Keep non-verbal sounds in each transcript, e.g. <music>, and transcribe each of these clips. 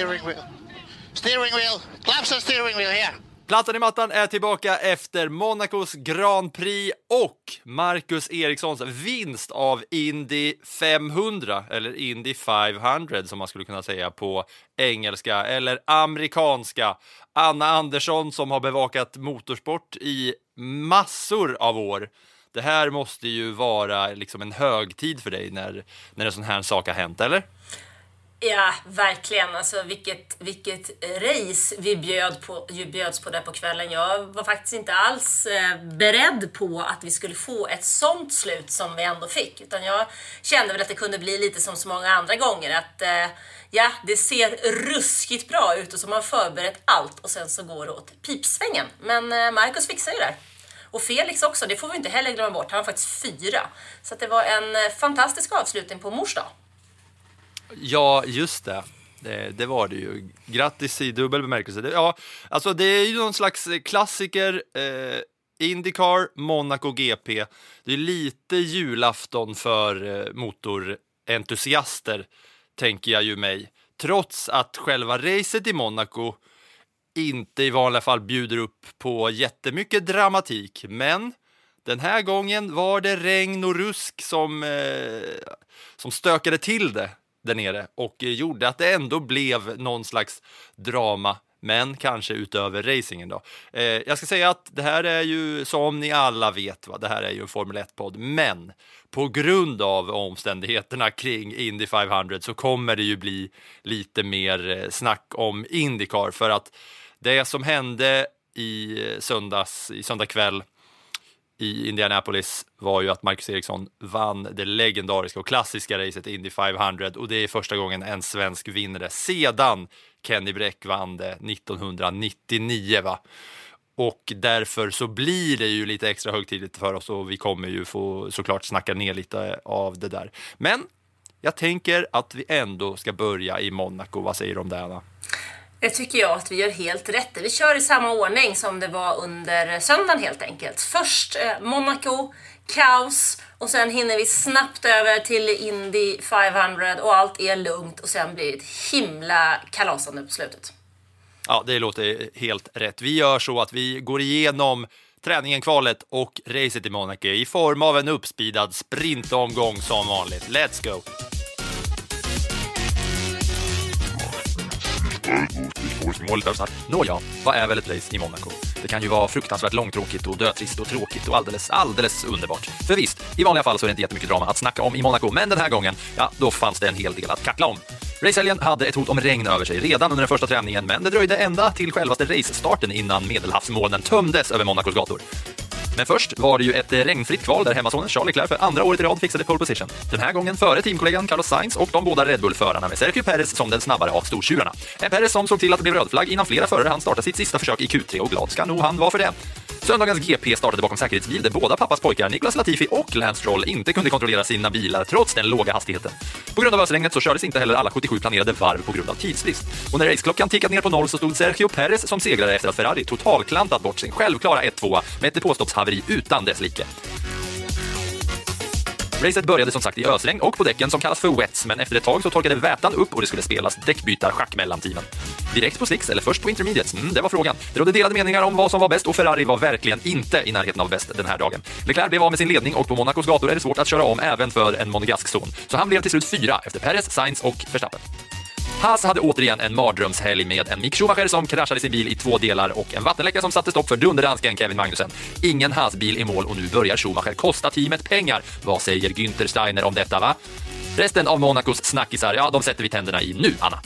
steering wheel. Steering wheel, claps steering wheel here. Plattan i mattan är tillbaka efter Monacos Grand Prix och Marcus Erikssons vinst av Indy 500, eller Indy 500 som man skulle kunna säga på engelska eller amerikanska. Anna Andersson som har bevakat motorsport i massor av år. Det här måste ju vara liksom en högtid för dig när, när en sån här sak har hänt, eller? Ja, verkligen. Alltså, vilket, vilket race vi bjöd på, bjöds på där på kvällen. Jag var faktiskt inte alls eh, beredd på att vi skulle få ett sånt slut som vi ändå fick. Utan jag kände väl att det kunde bli lite som så många andra gånger. Att eh, ja, det ser ruskigt bra ut och så har man förberett allt och sen så går det åt pipsvängen. Men eh, Marcus fixar ju det här. Och Felix också, det får vi inte heller glömma bort. Han var faktiskt fyra. Så att det var en eh, fantastisk avslutning på mors dag. Ja, just det. Det, det var det ju. Grattis i dubbel bemärkelse. Det, ja, alltså det är ju någon slags klassiker. Eh, Indycar, Monaco GP. Det är lite julafton för eh, motorentusiaster, tänker jag ju mig. Trots att själva racet i Monaco inte i vanliga fall bjuder upp på jättemycket dramatik. Men den här gången var det regn och rusk som, eh, som stökade till det där nere och gjorde att det ändå blev någon slags drama. Men kanske utöver racingen då. Eh, jag ska säga att det här är ju, som ni alla vet, va, det här är ju en Formel 1-podd. Men på grund av omständigheterna kring Indy 500 så kommer det ju bli lite mer eh, snack om Indycar. För att det som hände i eh, söndags, i söndag kväll i Indianapolis var ju att Marcus Eriksson vann det legendariska och klassiska racet Indy 500 och det är första gången en svensk vinner det sedan Kenny Bräck vann det 1999. Va? Och därför så blir det ju lite extra högtidligt för oss och vi kommer ju få såklart snacka ner lite av det där. Men jag tänker att vi ändå ska börja i Monaco. Vad säger du om det, Anna? Det tycker jag att vi gör helt rätt Vi kör i samma ordning som det var under söndagen helt enkelt. Först eh, Monaco, kaos och sen hinner vi snabbt över till Indy 500 och allt är lugnt och sen blir det ett himla kalasande på slutet. Ja, det låter helt rätt. Vi gör så att vi går igenom träningen, kvalet och racet i Monaco i form av en uppspeedad sprintomgång som vanligt. Let's go! Nåja, vad är väl ett race i Monaco? Det kan ju vara fruktansvärt långtråkigt och dötrist och tråkigt och alldeles, alldeles underbart. För visst, i vanliga fall så är det inte jättemycket drama att snacka om i Monaco, men den här gången, ja, då fanns det en hel del att kackla om. Racehelgen hade ett hot om regn över sig redan under den första träningen, men det dröjde ända till självaste racestarten innan medelhavsmolnen tömdes över Monacos gator. Men först var det ju ett eh, regnfritt kval där hemmasonen Charles Leclerc för andra året i rad fixade pole position. Den här gången före teamkollegan Carlos Sainz och de båda Red Bull-förarna med Sergio Perez som den snabbare av stortjurarna. En Perez som såg till att det blev rödflagg innan flera förare hann starta sitt sista försök i Q3 och glad ska nog han vara för det. Söndagens GP startade bakom säkerhetsbil där båda pappas pojkar Niklas Latifi och Lance Stroll inte kunde kontrollera sina bilar trots den låga hastigheten. På grund av ösregnet så kördes inte heller alla 77 planerade varv på grund av tidsbrist. Och när raceklockan tickat ner på noll så stod Sergio Perez som segrare efter att Ferrari totalklantat bort sin självklara 1-2 med ett depåstoppshaveri utan dess like. Racet började som sagt i ösregn och på däcken som kallas för wets, men efter ett tag så torkade vätan upp och det skulle spelas däckbytarschack mellan teamen. Direkt på slicks eller först på intermediates? Mm, det var frågan. Det rådde delade meningar om vad som var bäst och Ferrari var verkligen inte i närheten av bäst den här dagen. Leclerc blev av med sin ledning och på Monacos gator är det svårt att köra om även för en monegask son. Så han blev till slut fyra efter Perez, Sainz och Verstappen. Haas hade återigen en mardrömshelg med en Mick Schumacher som kraschade sin bil i två delar och en vattenläcka som satte stopp för dunderdansken Kevin Magnussen. Ingen Haas-bil i mål och nu börjar Schumacher kosta teamet pengar. Vad säger Günther Steiner om detta, va? Resten av Monacos snackisar, ja, de sätter vi tänderna i nu, Anna.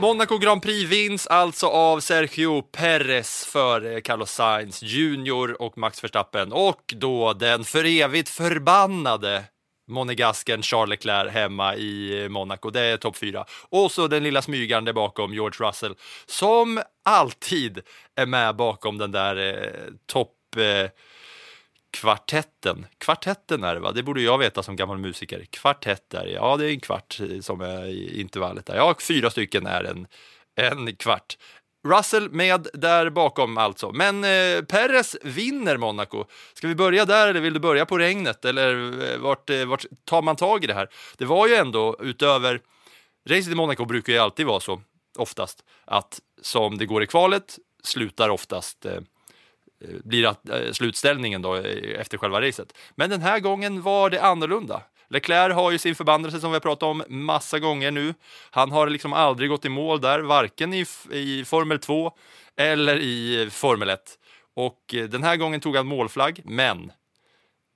Monaco Grand Prix vinns alltså av Sergio Perez för Carlos Sainz Junior och Max Verstappen och då den för evigt förbannade monegasken Charles Leclerc hemma i Monaco. Det är topp fyra. Och så den lilla smygaren där bakom, George Russell, som alltid är med bakom den där eh, topp... Eh, kvartetten. Kvartetten är det va? Det borde jag veta som gammal musiker. Kvartett är det. Ja, det är en kvart eh, som är i intervallet där. Ja, fyra stycken är en, en kvart. Russell med där bakom alltså. Men eh, Perez vinner Monaco. Ska vi börja där eller vill du börja på regnet? Eller eh, vart, eh, vart tar man tag i det här? Det var ju ändå utöver... Racet i Monaco brukar ju alltid vara så, oftast, att som det går i kvalet slutar oftast eh, blir att, eh, slutställningen då eh, efter själva racet. Men den här gången var det annorlunda. Leclerc har ju sin förbannelse som vi har pratat om massa gånger nu. Han har liksom aldrig gått i mål där, varken i, i Formel 2 eller i eh, Formel 1. Och den här gången tog han målflagg, men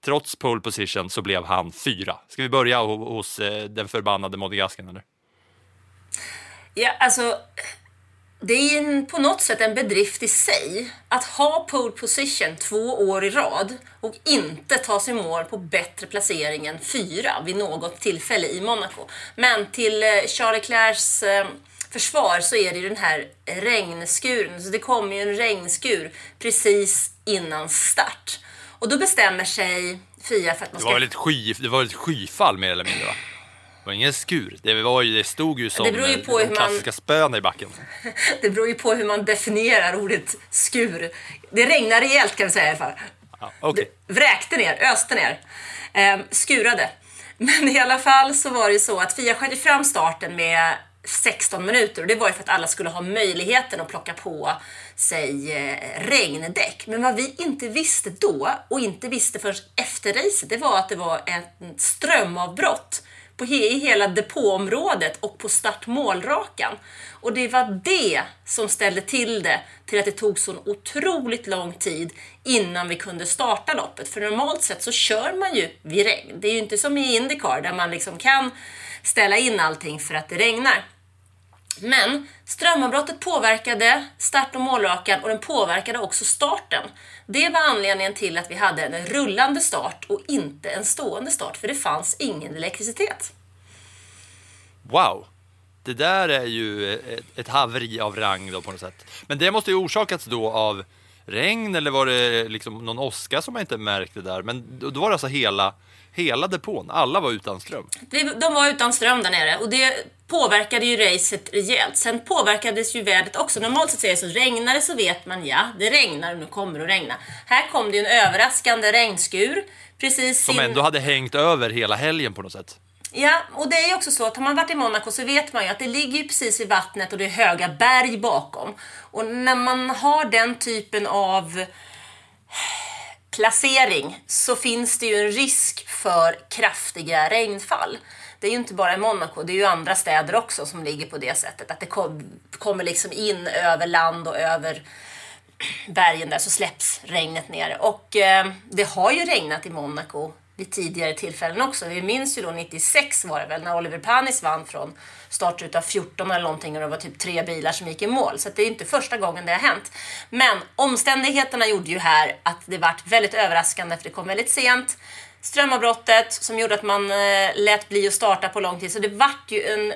trots pole position så blev han fyra. Ska vi börja hos den förbannade monegasken eller? Ja, alltså, det är en, på något sätt en bedrift i sig att ha pole position två år i rad och inte ta sig mål på bättre placering än fyra vid något tillfälle i Monaco. Men till eh, Charles Leclercs eh, försvar så är det ju den här regnskuren. Så det kommer ju en regnskur precis innan start. Och då bestämmer sig Fia för att man Det ska... var väl ett, sky, det var väl ett skyfall mer eller mindre va? Det var ingen skur. Det, var ju, det stod ju som beror ju på hur man- klassiska spöna i backen. <laughs> Det beror ju på hur man definierar ordet skur. Det regnar rejält kan vi säga i alla fall. Ja, okej. Det vräkte ner, öste ner, eh, skurade. Men i alla fall så var det ju så att Fia sköt fram starten med 16 minuter och det var ju för att alla skulle ha möjligheten att plocka på sig eh, regndäck. Men vad vi inte visste då och inte visste förrän efter racet, det var att det var ett strömavbrott på he- i hela depåområdet och på startmålrakan. Och det var det som ställde till det till att det tog så otroligt lång tid innan vi kunde starta loppet. För normalt sett så kör man ju vid regn. Det är ju inte som i Indycar där man liksom kan ställa in allting för att det regnar. Men strömavbrottet påverkade start och målrakan och den påverkade också starten. Det var anledningen till att vi hade en rullande start och inte en stående start, för det fanns ingen elektricitet. Wow! Det där är ju ett, haveri av rang då på något sätt. Men det måste ju orsakats då av regn eller var det liksom någon åska som man inte märkte där? Men då var det alltså hela, hela depån, alla var utan ström. De var utan ström där nere och det påverkade ju racet rejält. Sen påverkades ju vädret också. Normalt sett det så regnar det så vet man ja, det regnar och nu kommer det att regna. Här kom det ju en överraskande regnskur. Precis Som in- ändå hade hängt över hela helgen på något sätt. Ja, och det är ju också så att har man varit i Monaco så vet man ju att det ligger ju precis vid vattnet och det är höga berg bakom. Och när man har den typen av placering så finns det ju en risk för kraftiga regnfall. Det är ju inte bara i Monaco, det är ju andra städer också som ligger på det sättet. Att det kom, kommer liksom in över land och över bergen där så släpps regnet ner. Och eh, det har ju regnat i Monaco vid tidigare tillfällen också. Vi minns ju då 96 var det väl när Oliver Panis vann från startruta 14 eller någonting och det var typ tre bilar som gick i mål. Så det är inte första gången det har hänt. Men omständigheterna gjorde ju här att det vart väldigt överraskande för det kom väldigt sent. Strömavbrottet som gjorde att man eh, lät bli att starta på lång tid. Så det vart ju en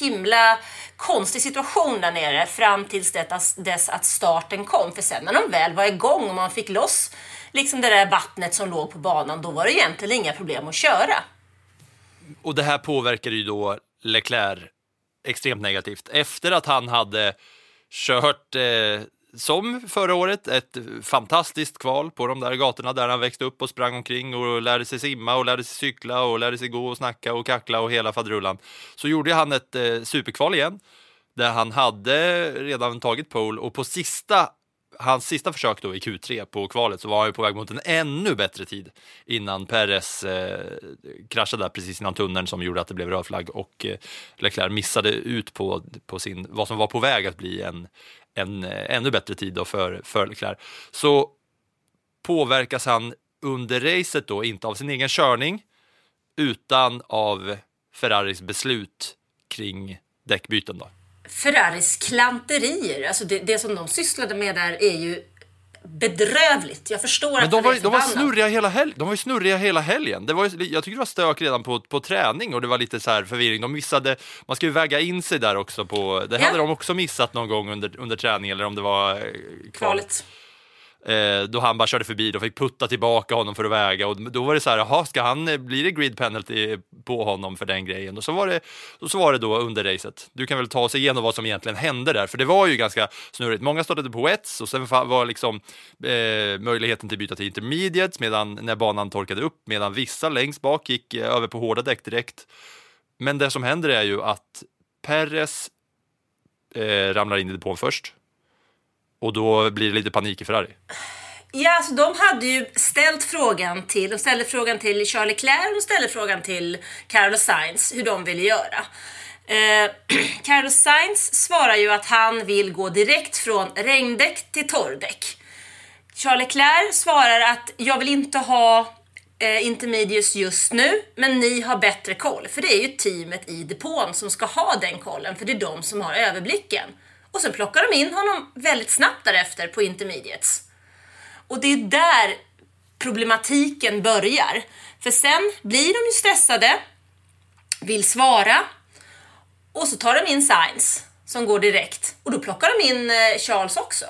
himla konstig situation där nere fram tills dess att starten kom. För sen när de väl var igång och man fick loss liksom det där vattnet som låg på banan, då var det egentligen inga problem att köra. Och det här påverkade ju då Leclerc extremt negativt. Efter att han hade kört, eh, som förra året, ett fantastiskt kval på de där gatorna där han växte upp och sprang omkring och lärde sig simma och lärde sig cykla och lärde sig gå och snacka och kackla och hela faderullan. Så gjorde han ett eh, superkval igen där han hade redan tagit pole och på sista hans sista försök då i Q3 på kvalet så var han ju på väg mot en ännu bättre tid innan Perez eh, kraschade där precis innan tunneln som gjorde att det blev röd flagg och eh, Leclerc missade ut på, på sin, vad som var på väg att bli en, en eh, ännu bättre tid då för, för Leclerc. Så påverkas han under racet då inte av sin egen körning utan av Ferraris beslut kring däckbyten då. Ferraris klanterier, alltså det, det som de sysslade med där är ju bedrövligt. Jag förstår Men att de var, är de var snurriga hela helgen. De var ju snurriga hela helgen. Det var, ju- jag tycker det var stök redan på, på träning och det var lite så här förvirring. De missade, man ska ju väga in sig där också på, det Ja. hade de också missat någon gång under, under träning eller om det var eh, kvalet. Eh, då han bara körde förbi, de fick putta tillbaka honom för att väga och då var det så här, jaha, ska han, eh, blir det grid penalty på honom för den grejen? Och så var det, och så var det då under racet. Du kan väl ta oss igenom vad som egentligen hände där, för det var ju ganska snurrigt. Många startade på wets och sen var liksom eh, möjligheten till byta till intermediates medan när banan torkade upp, medan vissa längst bak gick eh, över på hårda däck direkt. Men det som händer är ju att Perez eh, ramlar in i depån först. Och då blir det lite panik i Ferrari. Ja, alltså de hade ju ställt frågan till, de ställde frågan till Charles Leclerc och de ställde frågan till Carlos Sainz hur de ville göra. Eh, <clears throat> Carlos Sainz svarar ju att han vill gå direkt från regndäck till torrdäck. Charles Leclerc svarar att jag vill inte ha eh, intermedius just nu, men ni har bättre koll. För det är ju teamet i depån som ska ha den kollen, för det är de som har överblicken. Och sen plockar de in honom väldigt snabbt därefter på intermediates. Och det är där problematiken börjar. För sen blir de ju stressade, vill svara och så tar de in Science som går direkt. Och då plockar de in eh, Charles också.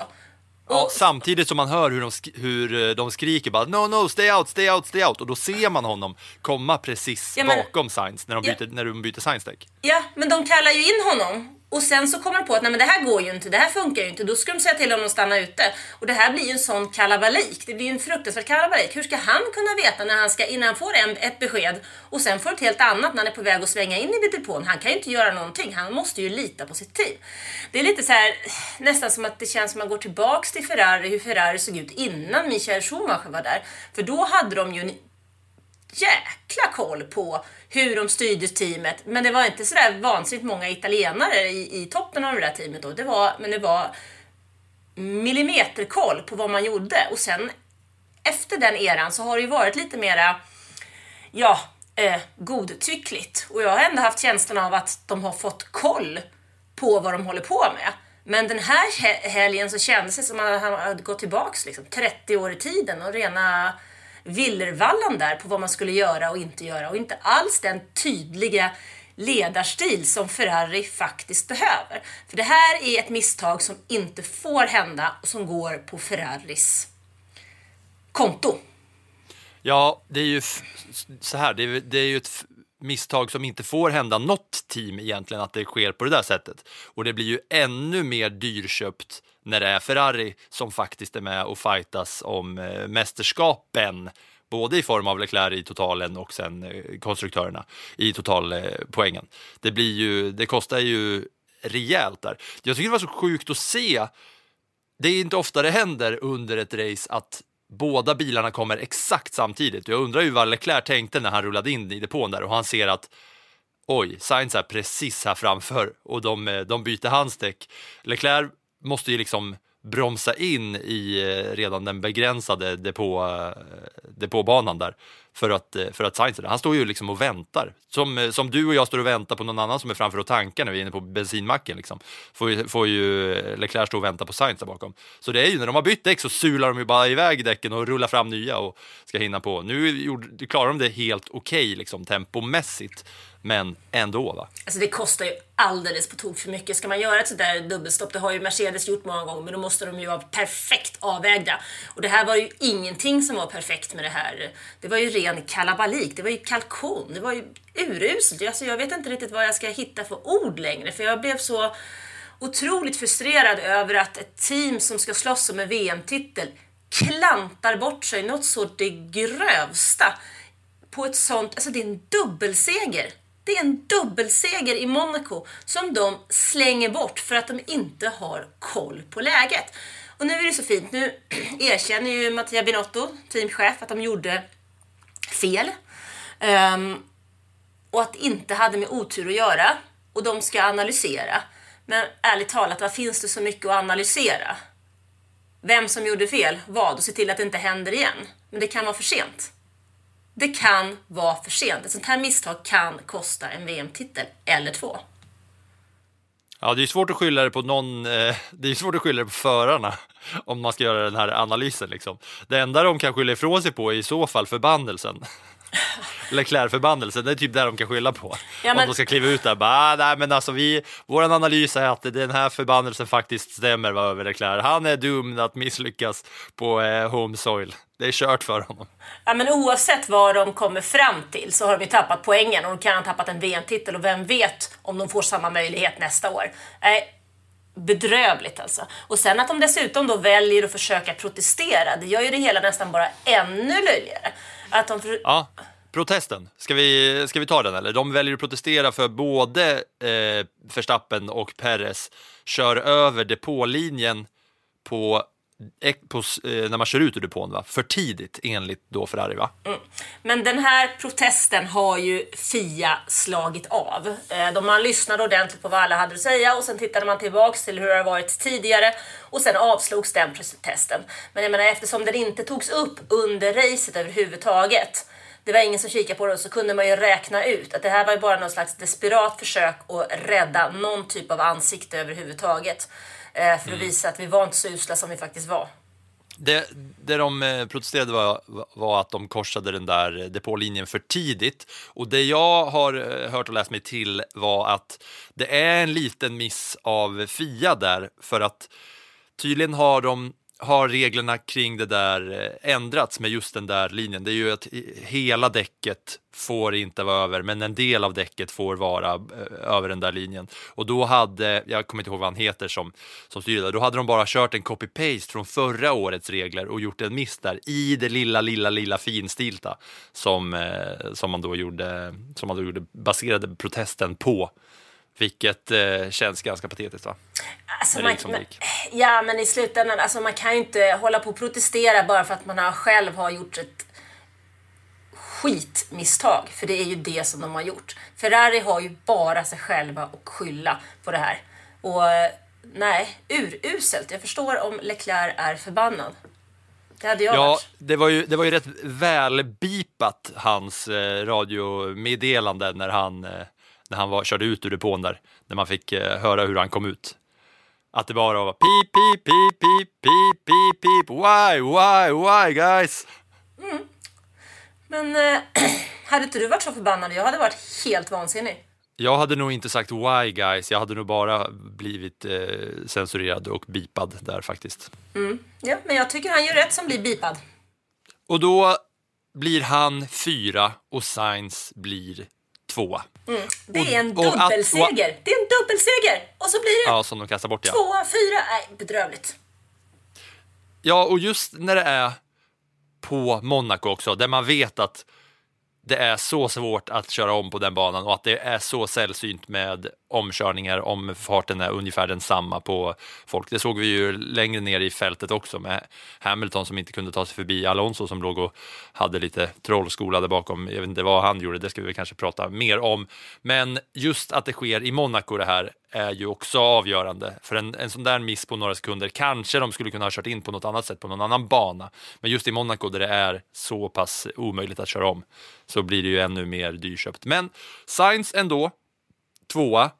Ja, Och- samtidigt som man hör hur de, sk- hur eh, de skriker bara no, no, stay out, stay out, stay out och då ser man honom komma precis Ja, men- bakom Sainz när de Ja. byter, när de byter Sainz-däck. Ja, men de kallar ju in honom och sen så kommer de på att nej men det här går ju inte, det här funkar ju inte. Då ska de säga till honom att stanna ute. Och det här blir ju en sån kalabalik. Det blir ju en fruktansvärd kalabalik. Hur ska han kunna veta när han ska, innan han får en, ett besked och sen får ett helt annat när han är på väg att svänga in i depån. Han kan ju inte göra någonting. Han måste ju lita på sitt team. Det är lite så här, nästan som att det känns som att man går tillbaks till Ferrari, hur Ferrari såg ut innan Michael Schumacher var där. För då hade de ju en jäkla koll på hur de styrde teamet. Men det var inte sådär vansinnigt många italienare i, i toppen av det där teamet då. Det var, men det var millimeterkoll på vad man gjorde. Och sen efter den eran så har det ju varit lite mera, ja, eh, godtyckligt. Och jag har ändå haft känslan av att de har fått koll på vad de håller på med. Men den här helgen så kändes det som att han hade gått tillbaks liksom 30 år i tiden och rena villervallan där på vad man skulle göra och inte göra och inte alls den tydliga ledarstil som Ferrari faktiskt behöver. För det här är ett misstag som inte får hända och som går på Ferraris konto. Ja, det är ju så här, det är, det är ju ett misstag som inte får hända något team egentligen att det sker på det där sättet. Och det blir ju ännu mer dyrköpt när det är Ferrari som faktiskt är med och fightas om eh, mästerskapen. Både i form av Leclerc i totalen och sen eh, konstruktörerna i totalpoängen. Eh, det blir ju, det kostar ju rejält där. Jag tycker det var så sjukt att se det är inte ofta det händer under ett race att båda bilarna kommer exakt samtidigt. Jag undrar ju vad Leclerc tänkte när han rullade in i depån där och han ser att oj, Sainz är precis här framför och de, de byter hans däck. Leclerc måste ju liksom bromsa in i eh, redan den begränsade depå, eh, depåbanan där för att, eh, för att Sainz är. Han står ju liksom och väntar. Som, som du och jag står och väntar på någon annan som är framför och tankar när vi är inne på bensinmacken. Liksom. Får, får ju Leclerc stå och vänta på Sainz där bakom. Så det är ju när de har bytt däck så sular de ju bara iväg däcken och rullar fram nya och ska hinna på. Nu gjorde, klarar de det helt okej okay, liksom, tempomässigt, men ändå. va? Alltså det kostar ju alldeles på tok för mycket. Ska man göra ett sådär dubbelstopp, det har ju Mercedes gjort många gånger, men då måste de ju vara perfekt avvägda. Och det här var ju ingenting som var perfekt med det här. Det var ju ren kalabalik, det var ju kalkon, det var ju uruselt. Alltså jag vet inte riktigt vad jag ska hitta för ord längre, för jag blev så otroligt frustrerad över att ett team som ska slåss om en VM-titel klantar bort sig något så det grövsta på ett sånt, alltså det är en dubbelseger. Det är en dubbelseger i Monaco som de slänger bort för att de inte har koll på läget. Och nu är det så fint. Nu <clears throat> erkänner ju Mattia Binotto, teamchef, att de gjorde fel. Um, och att det inte hade med otur att göra. Och de ska analysera. Men ärligt talat, vad finns det så mycket att analysera? Vem som gjorde fel, vad och se till att det inte händer igen. Men det kan vara för sent. Det kan vara för sent. Ett sånt här misstag kan kosta en VM-titel eller två. Ja, det är svårt att skylla det på någon. Eh, <laughs> det är svårt att skylla det på förarna om man ska göra den här analysen. Liksom. Det enda de kan skylla ifrån sig på är i så fall förbannelsen. <laughs> Leclerc-förbannelsen, det är typ där de kan skylla på. Ja, men- Om de ska kliva ut där, bara, ah, nej men alltså vi, vår analys är att den här förbannelsen faktiskt stämmer va, över Leclerc. Han är dum att misslyckas på eh, home soil. Det är kört för honom. Ja, men oavsett vad de kommer fram till så har de ju tappat poängen och de kan ha tappat en VM-titel och vem vet om de får samma möjlighet nästa år. Nej, bedrövligt alltså. Och sen att de dessutom då väljer att försöka protestera, det gör ju det hela nästan bara ännu löjligare. Att de för... Ja, protesten. Ska vi, ska vi ta den eller? De väljer att protestera för både eh, Verstappen och Perez kör över depålinjen på, på, eh, när man kör ut ur depån, va? för tidigt enligt då Ferrari. Va? Mm. Men den här protesten har ju Fia slagit av. Eh, De man lyssnade ordentligt på vad alla hade att säga och sen tittade man tillbaks till hur det har varit tidigare och sen avslogs den protesten. Men jag menar eftersom den inte togs upp under racet överhuvudtaget det var ingen som kikade på det och så kunde man ju räkna ut att det här var ju bara någon slags desperat försök att rädda någon typ av ansikte överhuvudtaget eh, För att visa att vi var inte så usla som vi faktiskt var. Det, det de eh, protesterade var, var att de korsade den där depålinjen för tidigt. Och det jag har eh, hört och läst mig till var att det är en liten miss av Fia där för att tydligen har de har reglerna kring det där eh, ändrats med just den där linjen. Det är ju att hela däcket får inte vara över, men en del av däcket får vara eh, över den där linjen. Och då hade, jag kommer inte ihåg vad han heter som, som styrde då hade de bara kört en copy-paste från förra årets regler och gjort en miss där i det lilla, lilla, lilla finstilta som, eh, som man då gjorde, som man då gjorde, baserade protesten på. Vilket eh, känns ganska patetiskt va? Alltså, man, gick som det men, gick. ja, men i slutändan, alltså, man kan ju inte hålla på och protestera bara för att man har, själv har gjort ett skitmisstag. För det är ju det som de har gjort. Ferrari har ju bara sig själva att skylla på det här. Och eh, nej, uruselt. Jag förstår om Leclerc är förbannad. Det hade jag Ja, varit. det var ju, det var ju rätt välbipat hans eh, radiomeddelande när han, eh, när han var, körde ut ur depån där, när man fick eh, höra hur han kom ut. Att det bara var pip, pip, pip, pip, pip, pip, pip, why, why, why guys? Men eh, <clears throat> hade inte du varit så förbannad? Jag hade varit helt vansinnig. Jag hade nog inte sagt why guys, jag hade nog bara blivit eh, censurerad och bipad där faktiskt. Ja, men jag tycker han gör rätt som blir bipad. Och då blir han fyra och Sainz blir tvåa. Det är en Och- och att- dubbelseger. Det är en dubbelseger! Och så blir det Ja, som de kastar bort ja. tvåa, fyra. Nej, bedrövligt. Ja, och just när det är på Monaco också, där man vet att det är så svårt att köra om på den banan och att det är så sällsynt med omkörningar om farten är ungefär densamma på folk. Det såg vi ju längre ner i fältet också med Hamilton som inte kunde ta sig förbi Alonso som låg och hade lite trollskola där bakom. Jag vet inte vad han gjorde, det ska vi kanske prata mer om. Men just att det sker i Monaco det här är ju också avgörande. För en, en sån där miss på några sekunder, kanske de skulle kunna ha kört in på något annat sätt på någon annan bana. Men just i Monaco där det är så pass omöjligt att köra om så blir det ju ännu mer dyrköpt. Men Sainz ändå, tvåa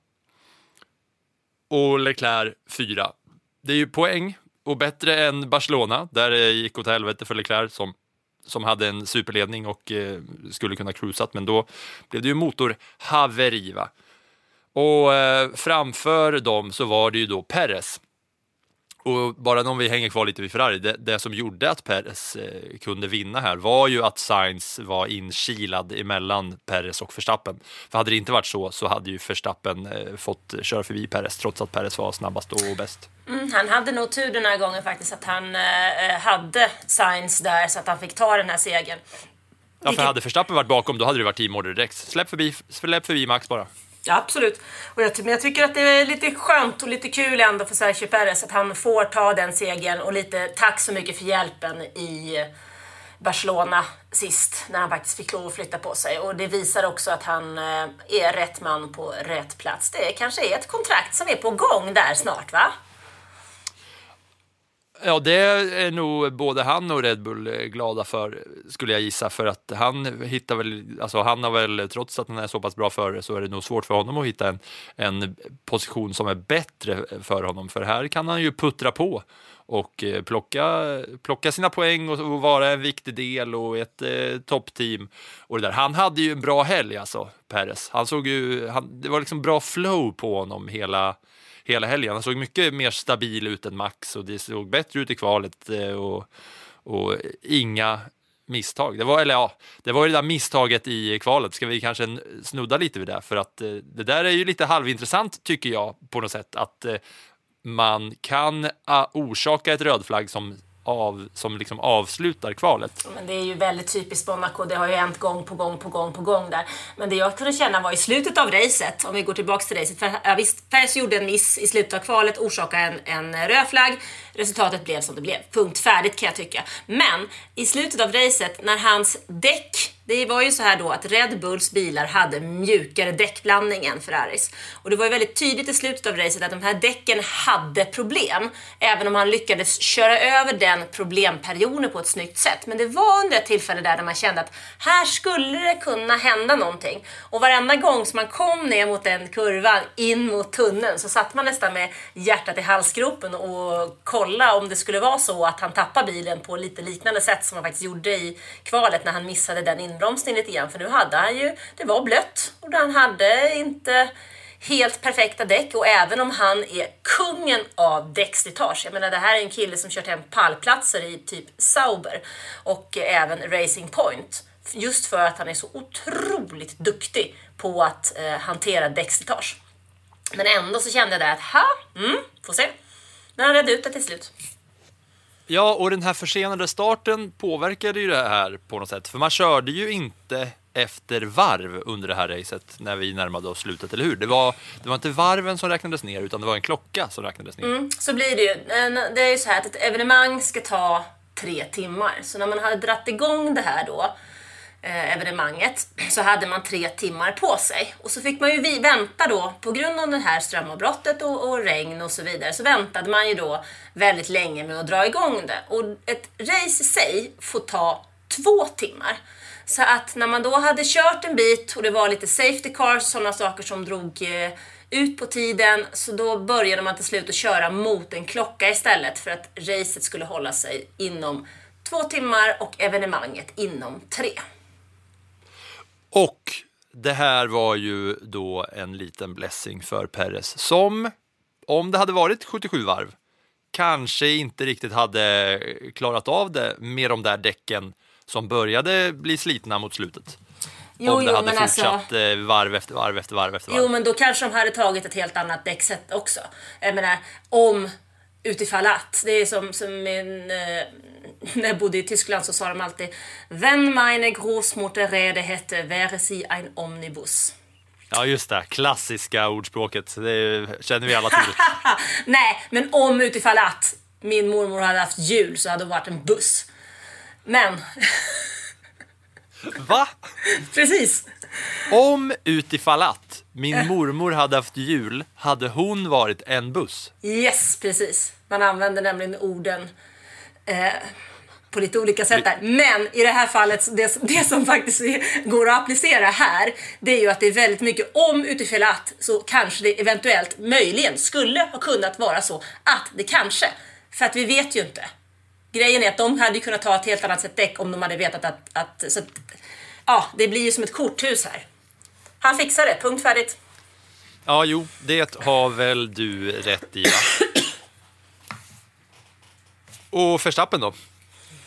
och Leclerc fyra. Det är ju poäng och bättre än Barcelona där det gick åt helvete för Leclerc som, som hade en superledning och eh, skulle kunna cruisat men då blev det ju motorhaveri. Va? Och eh, framför dem så var det ju då Perez. Och bara om vi hänger kvar lite vid Ferrari, det, det som gjorde att Perez eh, kunde vinna här var ju att Sainz var inkilad emellan Perez och Verstappen. För hade det inte varit så så hade ju Verstappen eh, fått köra förbi Perez trots att Perez var snabbast och bäst. Mm, han hade nog tur den här gången faktiskt att han eh, hade Sainz där så att han fick ta den här segern. Ja, för hade Verstappen varit bakom då hade det varit teamorder direkt. Släpp förbi, släpp förbi Max bara. Ja, absolut. Och jag, men jag tycker att det är lite skönt och lite kul ändå för Sergio Perez att han får ta den segern och lite tack så mycket för hjälpen i Barcelona sist när han faktiskt fick lov att flytta på sig. Och det visar också att han eh, är rätt man på rätt plats. Det kanske är ett kontrakt som är på gång där snart, va? Ja, det är nog både han och Red Bull eh, glada för, skulle jag gissa, för att han hittar väl, alltså han har väl, trots att han är så pass bra före, så är det nog svårt för honom att hitta en, en position som är bättre för honom, för här kan han ju puttra på och eh, plocka, plocka sina poäng och, och vara en viktig del och ett eh, toppteam. Och det där. Han hade ju en bra helg alltså, Perez. Han såg ju, han, det var liksom bra flow på honom hela, hela helgen. Han såg mycket mer stabil ut än Max och det såg bättre ut i kvalet eh, och, och inga misstag. Det var, eller ja, det var ju det där misstaget i kvalet. Ska vi kanske snudda lite vid det? För att eh, det där är ju lite halvintressant tycker jag på något sätt. Att eh, man kan ah, orsaka ett rödflagg som, av, som liksom avslutar kvalet. Men det är ju väldigt typiskt Monaco. Det har ju hänt gång på gång på gång på gång där. Men det jag kunde känna var i slutet av racet, om vi går tillbaks till racet. För, ja, visst, Perez gjorde en miss i slutet av kvalet, orsakade en, en röd flagg. Resultatet blev som det blev. Punkt färdigt kan jag tycka. Men i slutet av racet, när hans däck det var ju så här då att Red Bulls bilar hade mjukare däckblandning än Ferraris. Och det var ju väldigt tydligt i slutet av racet att de här däcken hade problem. Även om han lyckades köra över den problemperioden på ett snyggt sätt. Men det var under ett tillfälle där, där man kände att här skulle det kunna hända någonting. Och varenda gång som man kom ner mot den kurvan in mot tunneln så satt man nästan med hjärtat i halsgropen och kollade om det skulle vara så att han tappade bilen på lite liknande sätt som han faktiskt gjorde i kvalet när han missade den inbromsning lite grann. För nu hade han ju, det var blött och han hade inte helt perfekta däck och även om han är kungen av däckslitage. Jag menar det här är en kille som kört hem pallplatser i typ Sauber och även Racing Point. Just för att han är så otroligt duktig på att eh, hantera däckslitage. Men ändå så kände jag där att, ha, mm, får se. Men han redde ut det till slut. Ja, och den här försenade starten påverkade ju det här på något sätt. För man körde ju inte efter varv under det här racet när vi närmade oss slutet, eller hur? Det var, det var inte varven som räknades ner, utan det var en klocka som räknades ner. Mm, så blir det ju. Eh, det är ju så här att ett evenemang ska ta tre timmar. Så när man hade dratt igång det här då, eh, evenemanget, så hade man tre timmar på sig. Och så fick man ju vi vänta då, på grund av det här strömavbrottet och, och regn och så vidare, så väntade man ju då väldigt länge med att dra igång det. Och ett race i sig får ta två timmar. Så att när man då hade kört en bit och det var lite safety cars, sådana saker som drog eh, ut på tiden, så då började man till slut att köra mot en klocka istället för att racet skulle hålla sig inom två timmar och evenemanget inom tre. Och det här var ju då en liten blessing för Perez som, om det hade varit 77 varv, kanske inte riktigt hade klarat av det med de där däcken som började bli slitna mot slutet. Jo, om det jo, hade men alltså- fortsatt eh, varv efter varv efter varv efter varv. Jo, men då kanske de hade tagit ett helt annat däcksätt också. Jag menar, om utifall att. Det är som, som min, eh, <laughs> när jag bodde i Tyskland så sa de alltid Wenn meine Großmutter rede hätte, wäre sie ein Omnibus. Ja, just det. Klassiska ordspråket. Det känner vi alla till. <laughs> Nej, men om utifall att min mormor hade haft jul så hade det varit en buss. Men, Va? <laughs> precis. Om utifall att min mormor hade haft jul hade hon varit en buss. Yes, precis. Man använder nämligen orden eh, på lite olika sätt där. Men i det här fallet, det, det som faktiskt är, går att applicera här, det är ju att det är väldigt mycket om utifrån att så kanske det eventuellt, möjligen, skulle ha kunnat vara så att det kanske, för att vi vet ju inte. Grejen är att de hade kunnat ta ett helt annat sätt däck om de hade vetat att, att, så att ja, det blir ju som ett korthus här. Han fixar det, punkt färdigt. Ja, jo, det har väl du rätt i. Va? Och Verstappen då?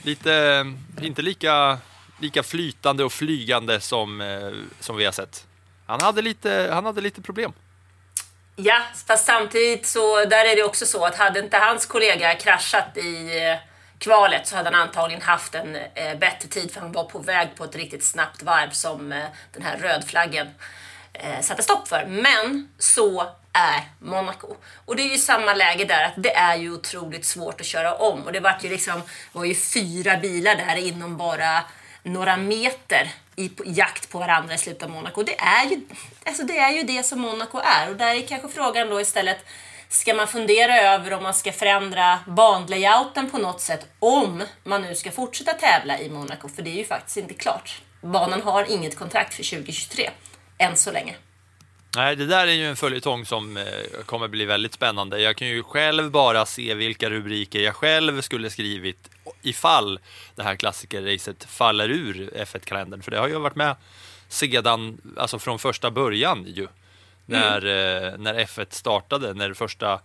Lite, inte lika, lika flytande och flygande som, eh, som vi har sett. Han hade lite, han hade lite problem. Ja, fast samtidigt så där är det också så att hade inte hans kollega kraschat i eh, kvalet så hade han antagligen haft en eh, bättre tid för han var på väg på ett riktigt snabbt varv som eh, den här rödflaggen eh, satte stopp för. Men så är Monaco. Och det är ju samma läge där, att det är ju otroligt svårt att köra om. Och det var ju liksom, var ju fyra bilar där inom bara några meter i på- jakt på varandra i slutet av Monaco. Det är, ju, alltså det är ju det som Monaco är. Och där är kanske frågan då istället, ska man fundera över om man ska förändra banlayouten på något sätt om man nu ska fortsätta tävla i Monaco? För det är ju faktiskt inte klart. Banan har inget kontrakt för 2023, än så länge. Nej, det där är ju en följetong som eh, kommer bli väldigt spännande. Jag kan ju själv bara se vilka rubriker jag själv skulle skrivit ifall det här klassikerracet faller ur F1-kalendern. För det har ju varit med sedan, alltså från första början ju. När, eh, när F1 startade, när första,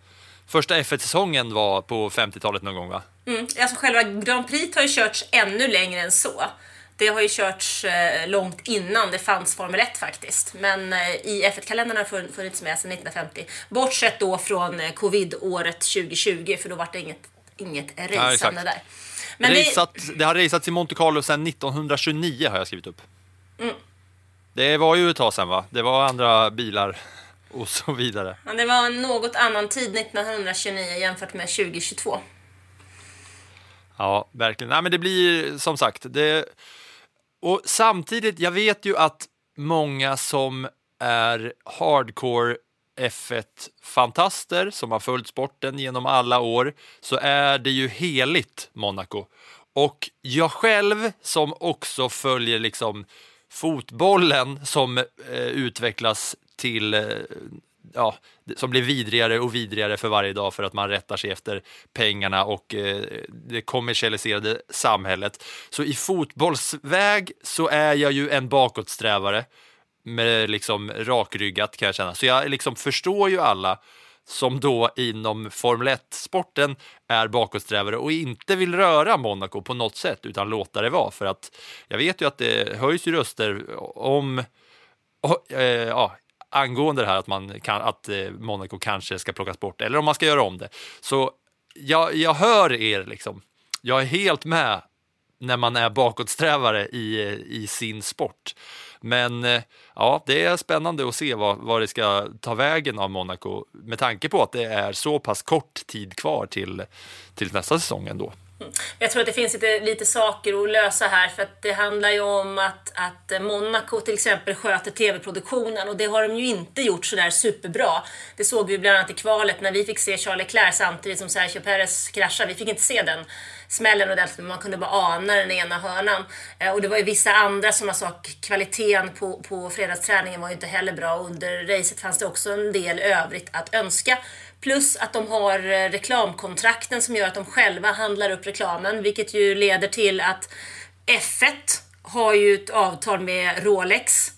första F1-säsongen var på 50-talet någon gång va? Mm. Alltså själva Grand Prix har ju körts ännu längre än så. Det har ju körts eh, långt innan det fanns Formel 1 faktiskt. Men eh, i F1-kalendern har det fun- funnits med sedan 1950. Bortsett då från covid-året 2020, för då var det inget, inget racande där. Men det, Raceat, det har raceats i Monte Carlo sedan 1929 har jag skrivit upp. Det var ju ett tag sedan va? Det var andra bilar <laughs> och så vidare. ja, det var en något annan tid 1929 jämfört med 2022. Ja, verkligen. Nej, men det blir som sagt, det... och samtidigt, jag vet ju att många som är hardcore F1-fantaster som har följt sporten genom alla år, så är det ju heligt Monaco. Och jag själv som också följer liksom fotbollen som eh, utvecklas till eh, ja, som blir vidrigare och vidrigare för varje dag för att man rättar sig efter pengarna och eh, det kommersialiserade samhället. Så i fotbollsväg så är jag ju en bakåtsträvare med liksom rakryggat kan jag känna. Så jag liksom förstår ju alla som då inom Formel 1-sporten är bakåtsträvare och inte vill röra Monaco på något sätt utan låta det vara. För att jag vet ju att det höjs ju röster om och, eh, ja, angående det här att, man kan, att eh, Monaco kanske ska plockas bort eller om man ska göra om det. Så jag, jag hör er liksom. Jag är helt med när man är bakåtsträvare i, eh, i sin sport. Men eh, ja, det är spännande att se vad, vad det ska ta vägen av Monaco med tanke på att det är så pass kort tid kvar till, till nästa säsong ändå. Mm. Jag tror att det finns lite, lite saker att lösa här för att det handlar ju om att, att Monaco till exempel sköter tv-produktionen och det har de ju inte gjort sådär superbra. Det såg vi bland annat i kvalet när vi fick se Charles Leclerc samtidigt som Sergio Perez kraschade. Vi fick inte se den smällen ordentligt men man kunde bara ana den ena hörnan. Eh, och det var ju vissa andra som sa kvaliteten på, på fredagsträningen var ju inte heller bra. Under racet fanns det också en del övrigt att önska. Plus att de har eh, reklamkontrakten som gör att de själva handlar upp reklamen, vilket ju leder till att F1 har ju ett avtal med Rolex.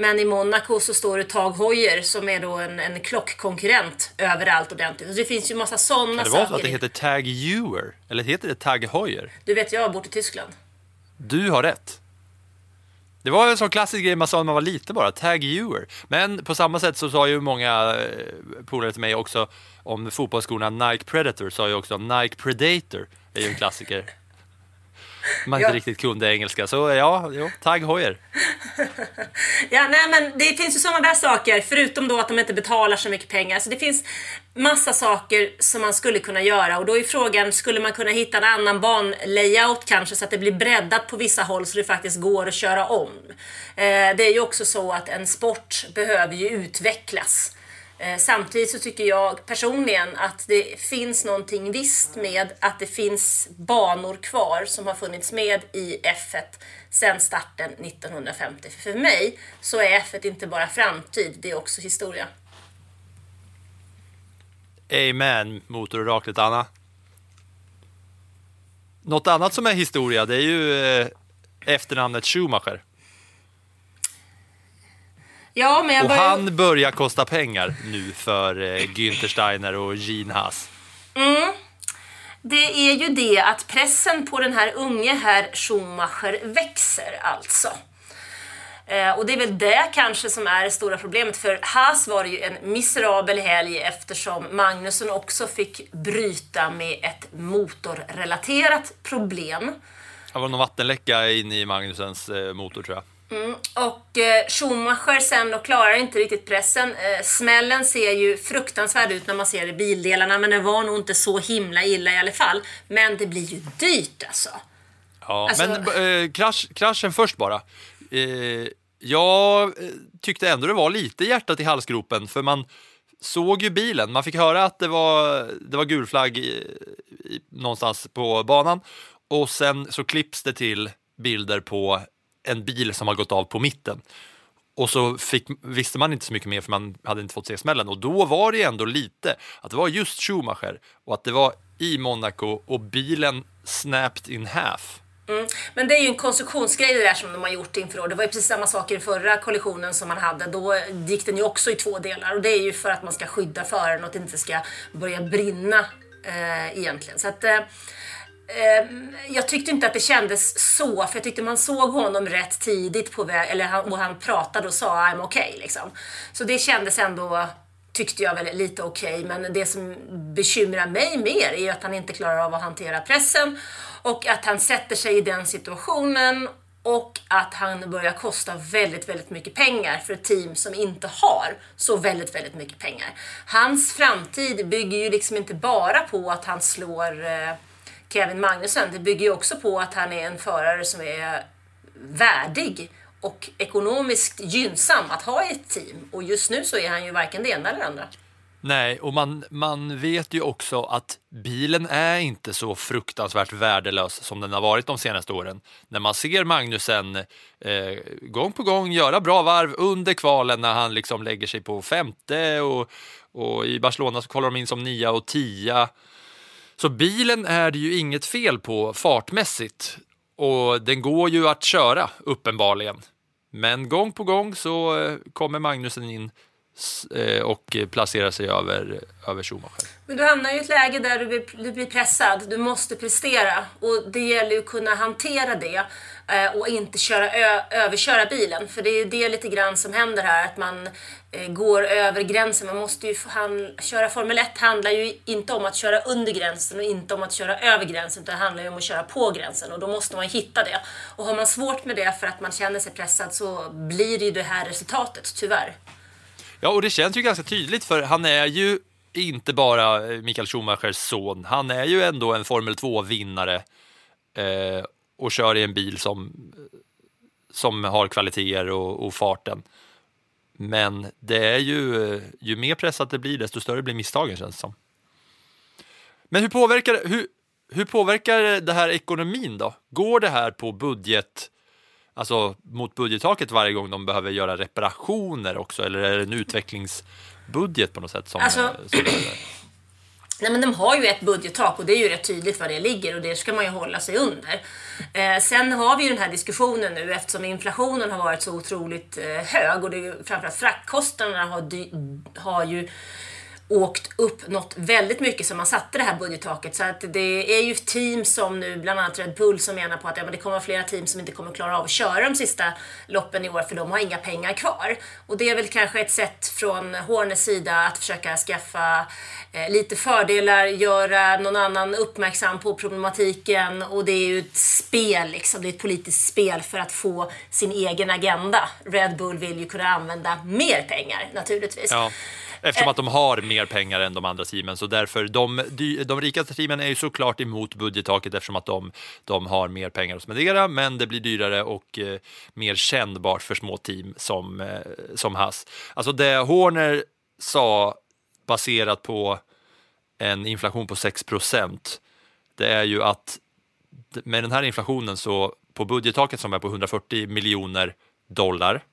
Men i Monaco så står det Tag Heuer som är då en, en klockkonkurrent överallt ordentligt. Så det finns ju massa sådana Kan det saker. vara så att det heter Tag Heuer? Eller heter det Tag Heuer? Du vet, jag har bott i Tyskland. Du har rätt. Det var en sån klassisk grej man sa när man var liten bara, tag Heuer. Men på samma sätt så sa ju många eh, polare till mig också om fotbollsskorna Nike Predator, sa ju också Nike Predator, är ju en klassiker. <laughs> Man inte Ja. riktigt kunde engelska, så ja, jo, tag Heuer. <laughs> Ja, nej men det finns ju sådana där saker, förutom då att de inte betalar så mycket pengar. Så det finns massa saker som man skulle kunna göra och då är frågan, skulle man kunna hitta en annan banlayout kanske så att det blir breddat på vissa håll så det faktiskt går att köra om. Eh, det är ju också så att en sport behöver ju utvecklas. Eh, samtidigt så tycker jag personligen att det finns någonting visst med att det finns banor kvar som har funnits med i F1 sedan starten 1950. För mig så är F1 inte bara framtid, det är också historia. Amen, motororaklet Anna. Något annat som är historia, det är ju eh, efternamnet Schumacher. Ja, men jag Och börjar... han börjar kosta pengar nu för eh, Günther Steiner och Gene Haas. Det är ju det att pressen på den här unge herr Schumacher växer alltså. Eh, och det är väl det kanske som är det stora problemet. För Haas var det ju en miserabel helg eftersom Magnusson också fick bryta med ett motorrelaterat problem. Det var någon vattenläcka in i Magnusens eh, motor tror jag. Och eh, Schumacher sen då klarar inte riktigt pressen. Eh, smällen ser ju fruktansvärd ut när man ser det i bildelarna, men det var nog inte så himla illa i alla fall. Men det blir ju dyrt alltså. Ja, Alltså- men eh, krasch, kraschen först bara. Eh, jag eh, tyckte ändå det var lite hjärtat i halsgropen, för man såg ju bilen. Man fick höra att det var, det var gul flagg i, i, någonstans på banan och sen så klipps det till bilder på en bil som har gått av på mitten. Och så fick, visste man inte så mycket mer för man hade inte fått se smällen. Och då var det ändå lite att det var just Schumacher och att det var i Monaco och bilen snapped in half. Mm. Men det är ju en konstruktionsgrej det där som de har gjort inför år. Det var ju precis samma sak i den förra kollisionen som man hade. Då gick den ju också i två delar och det är ju för att man ska skydda föraren och att det inte ska börja brinna eh, egentligen. Så att, eh, Ehm, jag tyckte inte att det kändes så, för jag tyckte man såg honom rätt tidigt på väg, eller han, och han pratade och sa I'm okay liksom. Så det kändes ändå tyckte jag väl lite okej, men det som bekymrar mig mer är ju att han inte klarar av att hantera pressen och att han sätter sig i den situationen och att han börjar kosta väldigt, väldigt mycket pengar för ett team som inte har så väldigt, väldigt mycket pengar. Hans framtid bygger ju liksom inte bara på att han slår eh, Kevin Magnussen. Det bygger ju också på att han är en förare som är värdig och ekonomiskt gynnsam att ha i ett team. Och just nu så är han ju varken det ena eller det andra. Nej, och man, man vet ju också att bilen är inte så fruktansvärt värdelös som den har varit de senaste åren. När man ser Magnusen eh, gång på gång göra bra varv under kvalen när han liksom lägger sig på femte och, och i Barcelona så kollar de in som nia och tia. Så bilen är det ju inget fel på fartmässigt och den går ju att köra uppenbarligen. Men gång på gång så eh, kommer Magnusen in Eh, och placerar sig över, över Schumacher. Men du hamnar ju i ett läge där du blir, du blir pressad, du måste prestera och det gäller ju att kunna hantera det eh, och inte köra ö- överköra bilen. För det är det lite grann som händer här, att man eh, går över gränsen. Man måste ju han, köra Formel 1 handlar ju inte om att köra under gränsen och inte om att köra över gränsen utan det handlar ju om att köra på gränsen och då måste man hitta det. Och har man svårt med det för att man känner sig pressad så blir det ju det här resultatet, tyvärr. Ja, och det känns ju ganska tydligt för han är ju inte bara eh, Mikael Schumachers son. Han är ju ändå en Formel 2-vinnare eh, och kör i en bil som, eh, som har kvaliteter och, och farten. Men det är ju, eh, ju mer pressat det blir, desto större blir misstagen känns det som. Men hur påverkar, hur, hur påverkar det här ekonomin då? Går det här på budget, alltså mot budgettaket varje gång de behöver göra reparationer också? Eller är det en utvecklingsbudget på något sätt? Som, Alltså- som <clears throat> Nej men de har ju ett budgettak och det är ju rätt tydligt var det ligger och det ska man ju hålla sig under. Eh, sen har vi ju den här diskussionen nu eftersom inflationen har varit så otroligt eh, hög och det är ju, framförallt fraktkostnaderna har, har ju åkt upp något väldigt mycket som man satte det här budgettaket. Så att det är ju team som nu, bland annat Red Bull, som menar på att ja, men det kommer vara flera team som inte kommer klara av att köra de sista loppen i år för de har inga pengar kvar. Och det är väl kanske ett sätt från Horners sida att försöka skaffa eh, lite fördelar, göra någon annan uppmärksam på problematiken och det är ju ett spel, liksom. det är ett politiskt spel för att få sin egen agenda. Red Bull vill ju kunna använda mer pengar naturligtvis. Ja, eftersom att de har mer pengar än de andra teamen. Så därför, de, de rikaste teamen är ju såklart emot budgettaket eftersom att de, de har mer pengar att spendera. Men det blir dyrare och eh, mer kännbart för små team som, eh, som Haas. Alltså det Horner sa baserat på en inflation på 6 procent, det är ju att med den här inflationen så på budgettaket som är på 140 miljoner dollar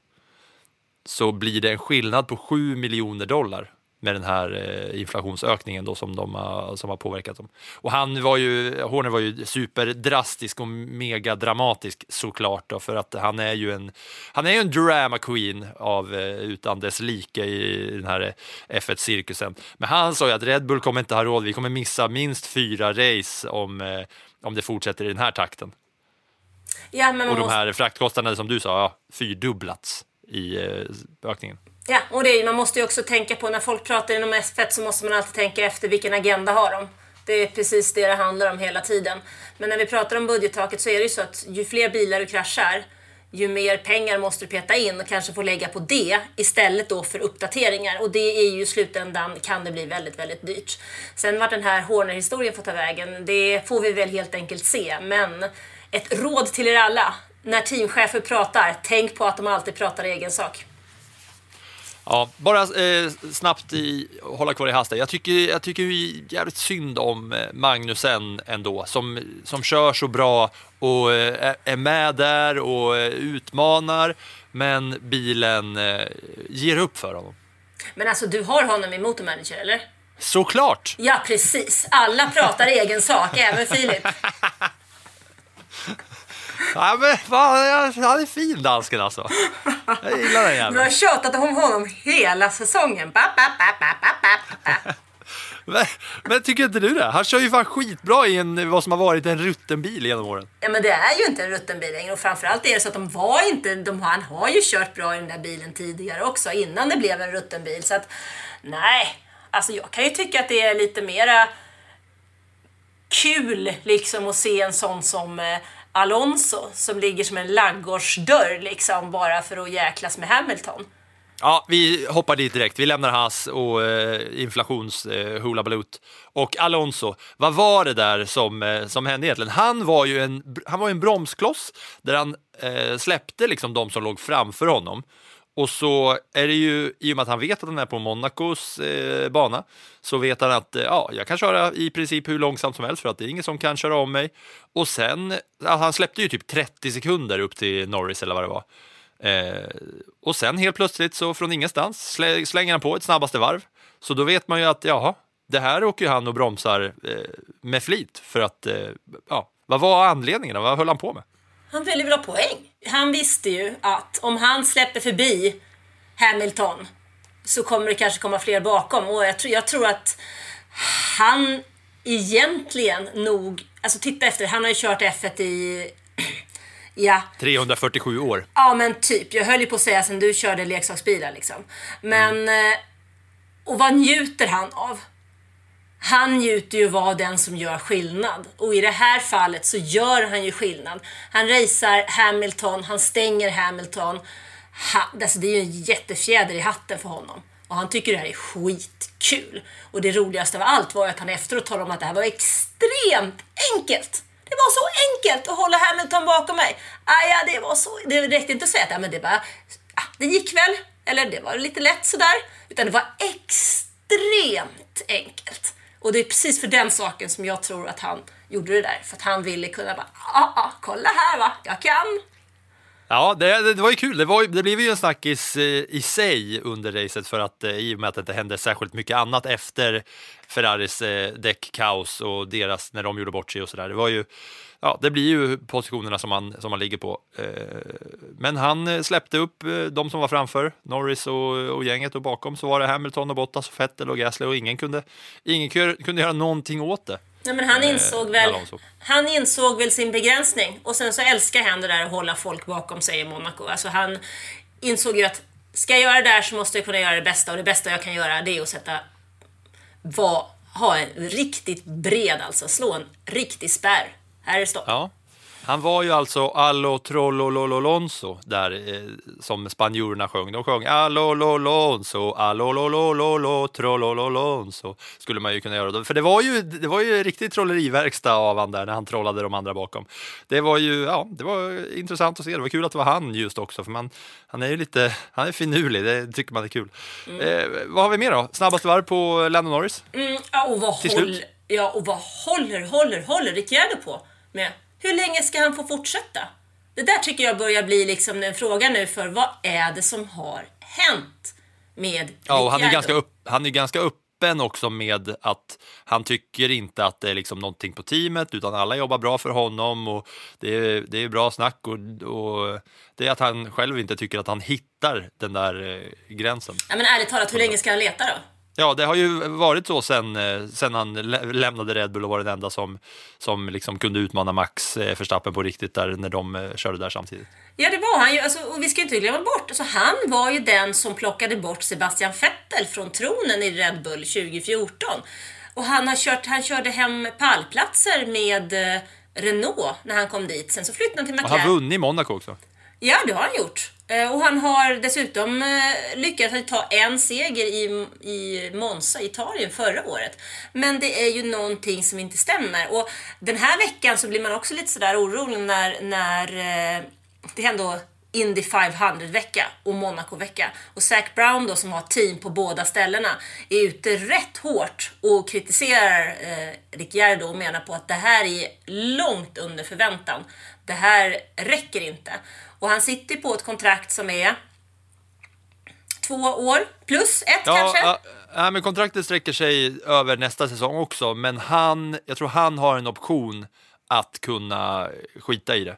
så blir det en skillnad på 7 miljoner dollar med den här eh, inflationsökningen då som, de har, som har påverkat dem. Och han var ju, Horner var ju superdrastisk och megadramatisk såklart då, för att han är ju en, han är ju en drama queen av eh, utan dess like i den här F1-cirkusen. Men han sa ju att Red Bull kommer inte ha råd, vi kommer missa minst fyra race om, eh, om det fortsätter i den här takten. Ja, Och de måste... här fraktkostnaderna som du sa, ja, fyrdubblats i eh, ökningen. Ja, och det man måste ju också tänka på när folk pratar inom F1 så måste man alltid tänka efter vilken agenda har de. Det är precis det det handlar om hela tiden. Men när vi pratar om budgettaket så är det ju så att ju fler bilar du kraschar, ju mer pengar måste du peta in och kanske få lägga på det istället då för uppdateringar. Och det är ju i slutändan kan det bli väldigt, väldigt dyrt. Sen vart den här Horner-historien får ta vägen, det får vi väl helt enkelt se. Men ett råd till er alla. När teamchefer pratar, tänk på att de alltid pratar i egen sak. Ja, bara eh, snabbt i, hålla kvar i hasten. Jag tycker, jag tycker jävligt synd om eh, Magnusen ändå, som, som kör så bra och eh, är med där och eh, utmanar, men bilen eh, ger upp för honom. Men alltså, du har honom i Motormanager, eller? Såklart! Ja, precis. Alla pratar egen sak, även Filip. <laughs> Ja, men fan, han är fin dansken alltså. Jag gillar den Du har jäveln. tjatat om honom hela säsongen. Ba, ba, ba, ba, ba, ba, ba. <laughs> Men, men tycker inte du det? Han kör ju fan skitbra i en, vad som har varit en rutten bil genom åren. Ja, men det är ju inte en rutten bil längre och framförallt är det så att de var inte, de, han har ju kört bra i den där bilen tidigare också innan det blev en rutten bil. Så att nej, alltså jag kan ju tycka att det är lite mera kul liksom att se en sån som eh, Alonso som ligger som en laggårdsdörr liksom bara för att jäklas med Hamilton. Ja, vi hoppar dit direkt. Vi lämnar Haas och eh, inflations eh, hula balut. Och Alonso, vad var det där som, eh, som hände egentligen? Han var ju en, han var en bromskloss där han eh, släppte liksom de som låg framför honom. Och så är det ju, i och med att han vet att han är på Monacos eh, bana, så vet han att eh, ja, jag kan köra i princip hur långsamt som helst för att det är ingen som kan köra om mig. Och sen, alltså han släppte ju typ 30 sekunder upp till Norris eller vad det var. Eh, och sen helt plötsligt så från ingenstans slä- slänger han på ett snabbaste varv. Så då vet man ju att jaha, det här åker ju han och bromsar eh, med flit för att, eh, ja, vad var anledningen? Vad höll han på med? Han hade väldigt bra poäng. Han visste ju att om han släpper förbi Hamilton så kommer det kanske komma fler bakom. Och jag tror, jag tror att han egentligen nog, alltså titta efter, han har ju kört F1 i, <clears throat> ja, 347 år. Ja men typ, jag höll ju på att säga sen du körde leksaksbilar liksom. Men, eh, och vad njuter han av? Han njuter ju av att vara den som gör skillnad. Och i det här fallet så gör han ju skillnad. Han racear Hamilton, han stänger Hamilton. Ha, alltså det är ju en jättefjäder i hatten för honom. Och han tycker det här är skitkul. Och det roligaste av allt var ju att han efteråt talade om att det här var extremt enkelt. Det var så enkelt att hålla Hamilton bakom mig. Ah, ja, det var så. Det räckte inte att säga att ja, men det, bara, ah, det gick väl. Eller det var lite lätt sådär. Utan det var extremt enkelt. Och det är precis för den saken som jag tror att han gjorde det där. För att han ville kunna bara, ja, ah, ah, kolla här va, jag kan. Ja, det, det, var ju kul. Det, var, det blev ju en snackis i, i sig under racet för att eh, i och med att det inte hände särskilt mycket annat efter Ferraris eh, däckkaos och deras när de gjorde bort sig och sådär. Det var ju Ja, det blir ju positionerna som man, som man ligger på. Eh, Men han eh, släppte upp eh, de som var framför, Norris och, och gänget och bakom så var det Hamilton och Bottas och Vettel och Gasly och ingen kunde, ingen kunde göra någonting åt det. Nej, men han insåg väl, han insåg väl sin begränsning och sen så älskar han det där att hålla folk bakom sig i Monaco. Alltså han insåg ju att ska jag göra det där så måste jag kunna göra det bästa och det bästa jag kan göra det är att sätta, var, ha en riktigt bred alltså, slå en riktig spärr. Här är det stopp. Ja. Han var ju alltså Allo Trollolololonso där eh, som spanjorerna sjöng. De sjöng Allo Lolonso, Allo Lolololo Trollololonso skulle man ju kunna göra. För det var ju, det var ju riktigt trolleriverkstad av han där när han trollade de andra bakom. Det var ju, ja, det var intressant att se. Det var kul att det var han just också för man, han är ju lite, han är finurlig, det tycker man är kul. Eh, vad har vi mer då? Snabbaste varv på Lando Norris? Mm, och vad Till håll, slut. ja, och vad håller, håller, håller Ricciardo på med? Hur länge ska han få fortsätta? Det där tycker jag börjar bli liksom en fråga nu för vad är det som har hänt med Ja, och han är, ganska upp, han är ganska öppen också med att han tycker inte att det är liksom någonting på teamet utan alla jobbar bra för honom och det är, det är bra snack och, och det är att han själv inte tycker att han hittar den där eh, gränsen. Ja, men ärligt talat, hur länge ska han leta då? Ja, det har ju varit så sen, eh, sen han lä- lämnade Red Bull och var den enda som, som liksom kunde utmana Max eh, Verstappen på riktigt där när de eh, körde där samtidigt. Ja, det var han ju. Alltså, och vi ska inte glömma bort, alltså, han var ju den som plockade bort Sebastian Vettel från tronen i Red Bull 2014. Och han, har kört, han körde hem pallplatser med Renault när han kom dit. Sen så flyttade han till Och McLaren. han vunnit i Monaco också. Ja, det har han gjort. Eh, och han har dessutom eh, lyckats ta en seger i, i Monza, Italien, förra året. Men det är ju någonting som inte stämmer. Och den här veckan så blir man också lite sådär orolig när, när eh, det är ändå Indy 500-vecka och Monaco-vecka. Och Zac Brown då som har team på båda ställena är ute rätt hårt och kritiserar eh, Ricciardo och menar på att det här är långt under förväntan. Det här räcker inte. Och han sitter på ett kontrakt som är två år plus ett Ja, kanske. ja, ja, men kontraktet sträcker sig över nästa säsong också, men han, jag tror han har en option att kunna skita i det.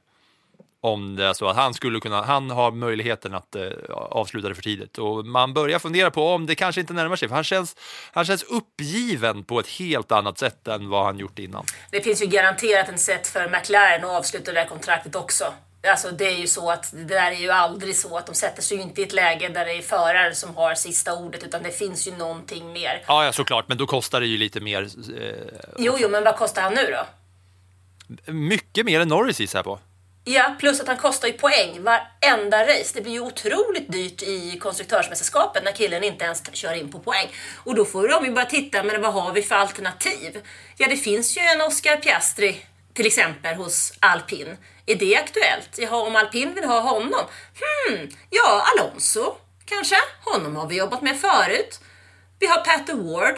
Om det är så att han skulle kunna, han har möjligheten att eh, avsluta det för tidigt. Och man börjar fundera på om det kanske inte närmar sig, för han känns, han känns uppgiven på ett helt annat sätt än vad han gjort innan. Det finns ju garanterat en sätt för McLaren att avsluta det här kontraktet också. Alltså det är ju så att det där är ju aldrig så att de sätter sig ju inte i ett läge där det är föraren som har sista ordet utan det finns ju någonting mer. Ja, ja såklart, men då kostar det ju lite mer, eh, Jo, jo, men vad kostar han nu då? mycket mer än Norris gissar jag på. Ja, plus att han kostar ju poäng varenda race. Det blir ju otroligt dyrt i konstruktörsmästerskapet när killen inte ens kör in på poäng. Och då får de ju börja titta, men vad har vi för alternativ? Ja, det finns ju en Oscar Piastri till exempel hos Alpin. Är det aktuellt? Jaha, om Alpin vill ha honom? Hmm, ja, Alonso kanske? Honom har vi jobbat med förut. Vi har Pat Award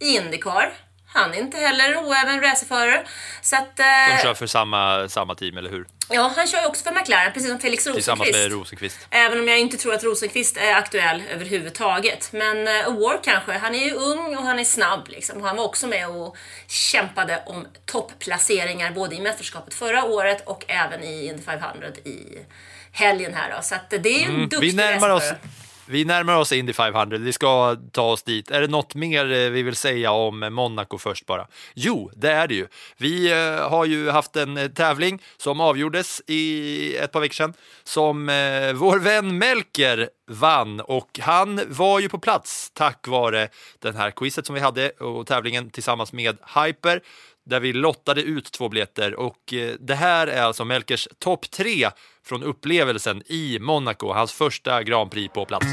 i Indycar. Han är inte heller oäven racerförare. Så att... eh, De kör för samma, samma team, eller hur? Ja, han kör ju också för McLaren, precis som Felix Tillsammans Rosenqvist. med Rosenqvist. Även om jag inte tror att Rosenqvist är aktuell överhuvudtaget. Men uh, Award kanske. Han är ju ung och han är snabb liksom. Han var också med och kämpade om topplaceringar både i mästerskapet förra året och även i Indy 500 i helgen här då. Så att det är ju en duktig Mm, Vi närmar, oss vi närmar oss Indy 500, vi ska ta oss dit. Är det något mer eh, vi vill säga om Monaco först bara? Jo, det är det ju. Vi eh, har ju haft en eh, tävling som avgjordes i ett par veckor sedan som vår vän Melker vann och han var ju på plats tack vare den här quizet som vi hade och tävlingen tillsammans med Hyper där vi lottade ut två biljetter och det här är alltså Melkers topp tre från upplevelsen i Monaco, hans första Grand Prix på plats.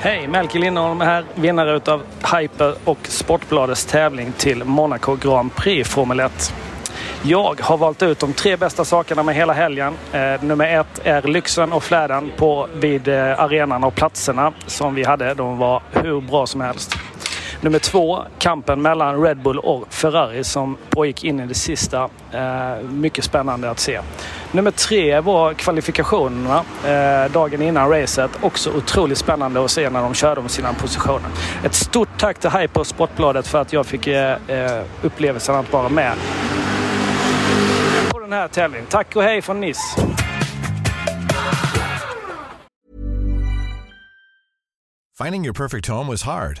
Hej, Melker Lindholm här, vinnare utav Hyper och Sportbladets tävling till Monaco Grand Prix Formel 1. Jag har valt ut de tre bästa sakerna med hela helgen. Eh, nummer ett är lyxen och fläden på, vid eh, arenan och platserna som vi hade. De var hur bra som helst. Nummer två, kampen mellan Red Bull och Ferrari som pågick in i det sista. Eh, mycket spännande att se. Nummer tre var kvalifikationerna eh, dagen innan racet. Också otroligt spännande att se när de körde om sina positioner. Ett stort tack till Hyper och Sportbladet för att jag fick eh, eh, upplevelsen att vara med på den här tävlingen. Tack och hej från Nice! Finding your perfect home was hard,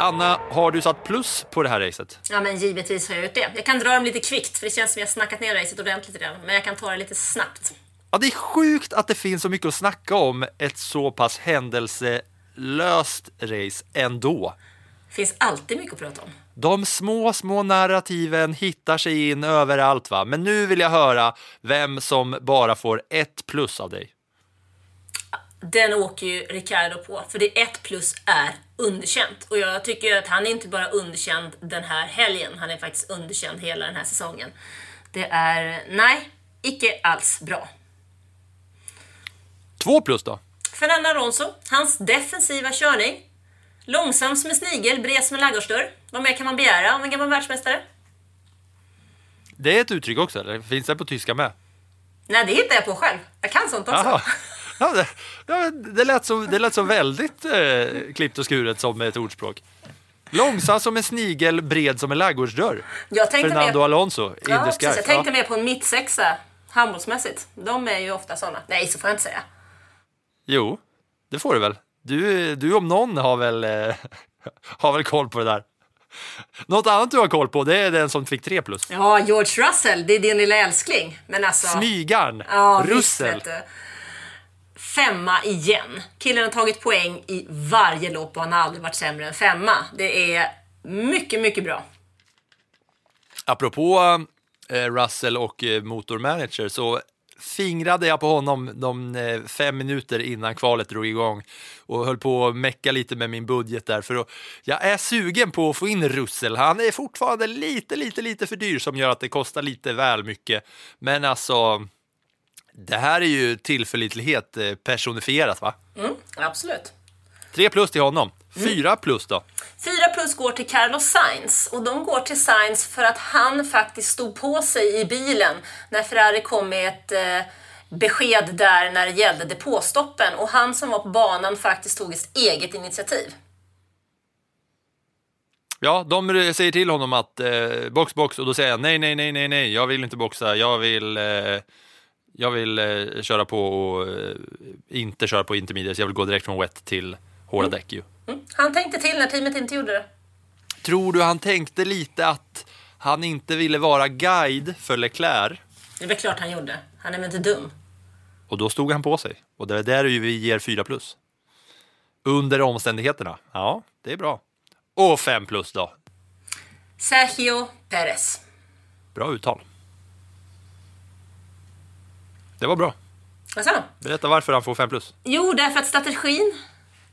Anna, har du satt plus på det här racet? Ja, men givetvis har jag gjort det. Jag kan dra dem lite kvickt, för det känns som jag har snackat ner racet ordentligt redan. Men jag kan ta det lite snabbt. Ja, det är sjukt att det finns så mycket att snacka om ett så pass händelselöst race ändå. finns alltid mycket att prata om. De små, små narrativen hittar sig in överallt va. Men nu vill jag höra vem som bara får ett plus av dig. Den åker ju Ricardo på, för det ett plus är underkänt. Och jag tycker att han är inte bara underkänd den här helgen, han är faktiskt underkänd hela den här säsongen. Det är, nej, icke alls bra. Två plus då? Fernando Alonso, hans defensiva körning. Långsam som en snigel, bred som en ladugårdsdörr. Vad mer kan man begära av en gammal världsmästare? Det är ett uttryck också, eller finns det på tyska med? Nej, det hittar jag på själv. Jag kan sånt också. Ja, det, ja, det, lät så, det lät så väldigt eh, klippt och skuret som ett ordspråk. Långsam som en snigel, bred som en ladugårdsdörr. Jag tänkte Fernando mer- Alonso, Ja, precis. Jag tänkte mer på en mittsexa handbollsmässigt. De är ju ofta sådana. Nej, så får jag inte säga. Jo, det får du väl. Du, du om någon har väl, eh, <laughs> har väl koll på det där. Något annat du har koll på, det är den som fick 3 plus. Ja, George Russell, det är din lilla älskling. Men alltså... Smygarn, Ja, visst, Russell. du. Femma igen. Killen har tagit poäng i varje lopp och han har aldrig varit sämre än femma. Det är mycket, mycket bra. Apropå eh, Russell och eh, motormanager så fingrade jag på honom de eh, fem minuter innan kvalet drog igång och höll på att mecka lite med min budget där för jag är sugen på att få in Russell. Han är fortfarande lite, lite, lite för dyr som gör att det kostar lite väl mycket. Men alltså, det här är ju tillförlitlighet eh, personifierat va? Mm, absolut. Tre plus till honom. Fyra plus då? Fyra plus går till Carlos Sainz och de går till Sainz för att han faktiskt stod på sig i bilen när Ferrari kom med ett eh, besked där när det gällde depåstoppen och han som var på banan faktiskt tog ett eget initiativ. Ja, de säger till honom att eh, box, box och då säger jag nej, nej, nej, nej, nej, jag vill inte boxa, jag vill, eh, jag vill eh, köra på och eh, inte köra på intermediates, jag vill gå direkt från wet till hårda däck ju. Han tänkte till när teamet inte gjorde det. Tror du han tänkte lite att han inte ville vara guide för Leclerc Det är väl klart han gjorde. Han är väl inte dum. och då stod han på sig och det är där vi ger 4 plus. Under omständigheterna, ja, det är bra. Och 5 plus då, Sergio Perez. bra uttal. Det var bra. Du? Berätta varför han får 5 plus. Jo, därför att strategin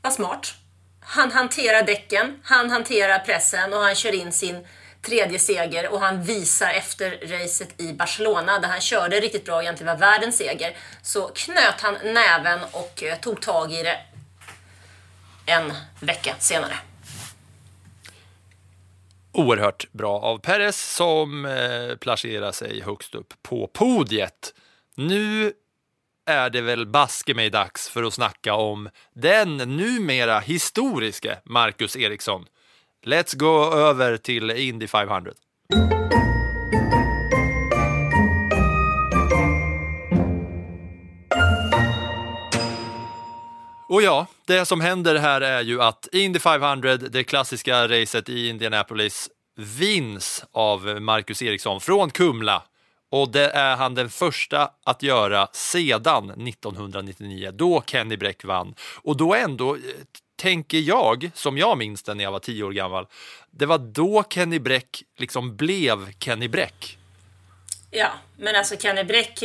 var smart. Han hanterar däcken, han hanterar pressen och han kör in sin tredje seger och han visar efter racet i Barcelona där han körde riktigt bra och egentligen var världens seger. Så knöt han näven och eh, tog tag i det en vecka senare. Oerhört bra av Perez som eh, placerar sig högst upp på podiet. Nu är det väl baske mig dags för att snacka om den numera historiske Marcus Eriksson. Let's go över till Indy 500. Och ja, det som händer här är ju att Indy 500, det klassiska racet i Indianapolis, vinns av Marcus Eriksson från Kumla. Och det är han den första att göra sedan 1999, då Kenny Bräck vann. Och då ändå, eh, tänker jag, som jag minns det när jag var tio år gammal, det var då Kenny Bräck liksom blev Kenny Bräck. Ja, men alltså Kenny Bräck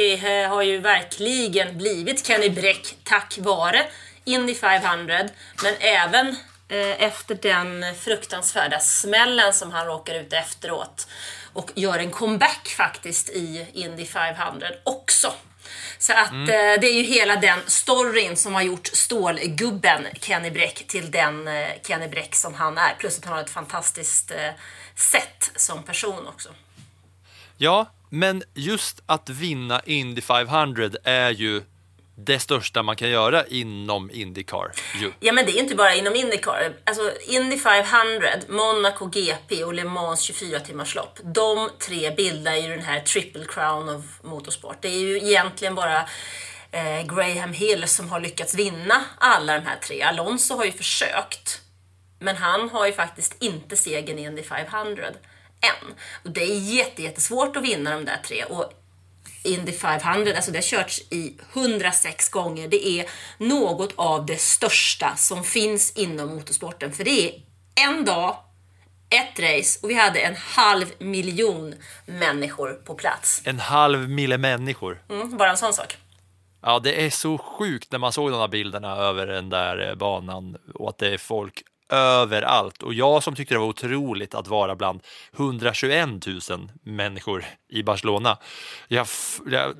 har ju verkligen blivit Kenny Bräck tack vare Indy 500, men även efter den fruktansvärda smällen som han råkar ut efteråt och gör en comeback faktiskt i Indy 500 också. Så att Mm. eh, det är ju hela den storyn som har gjort stålgubben Kenny Bräck till den eh, Kenny Bräck som han är. Plus att han har ett fantastiskt eh, sätt som person också. Ja, men just att vinna Indy 500 är ju det största man kan göra inom Indycar. Ju. Ja men det är inte bara inom Indycar. Alltså Indy 500, Monaco GP och Le Mans 24 timmars lopp. De tre bildar ju den här triple crown of motorsport. Det är ju egentligen bara eh, Graham Hill som har lyckats vinna alla de här tre. Alonso har ju försökt. Men han har ju faktiskt inte segern i Indy 500 än. Och det är jätte, jättesvårt att vinna de där tre. Och Indy 500, alltså det har körts i 106 gånger. Det är något av det största som finns inom motorsporten. För det är en dag, ett race och vi hade en halv miljon människor på plats. En halv mille människor. Mm, bara en sån sak. Ja, det är så sjukt när man såg de här bilderna över den där eh, banan och att det är folk överallt. Och jag som tyckte det var otroligt att vara bland 121 000 människor i Barcelona. Jag, jag,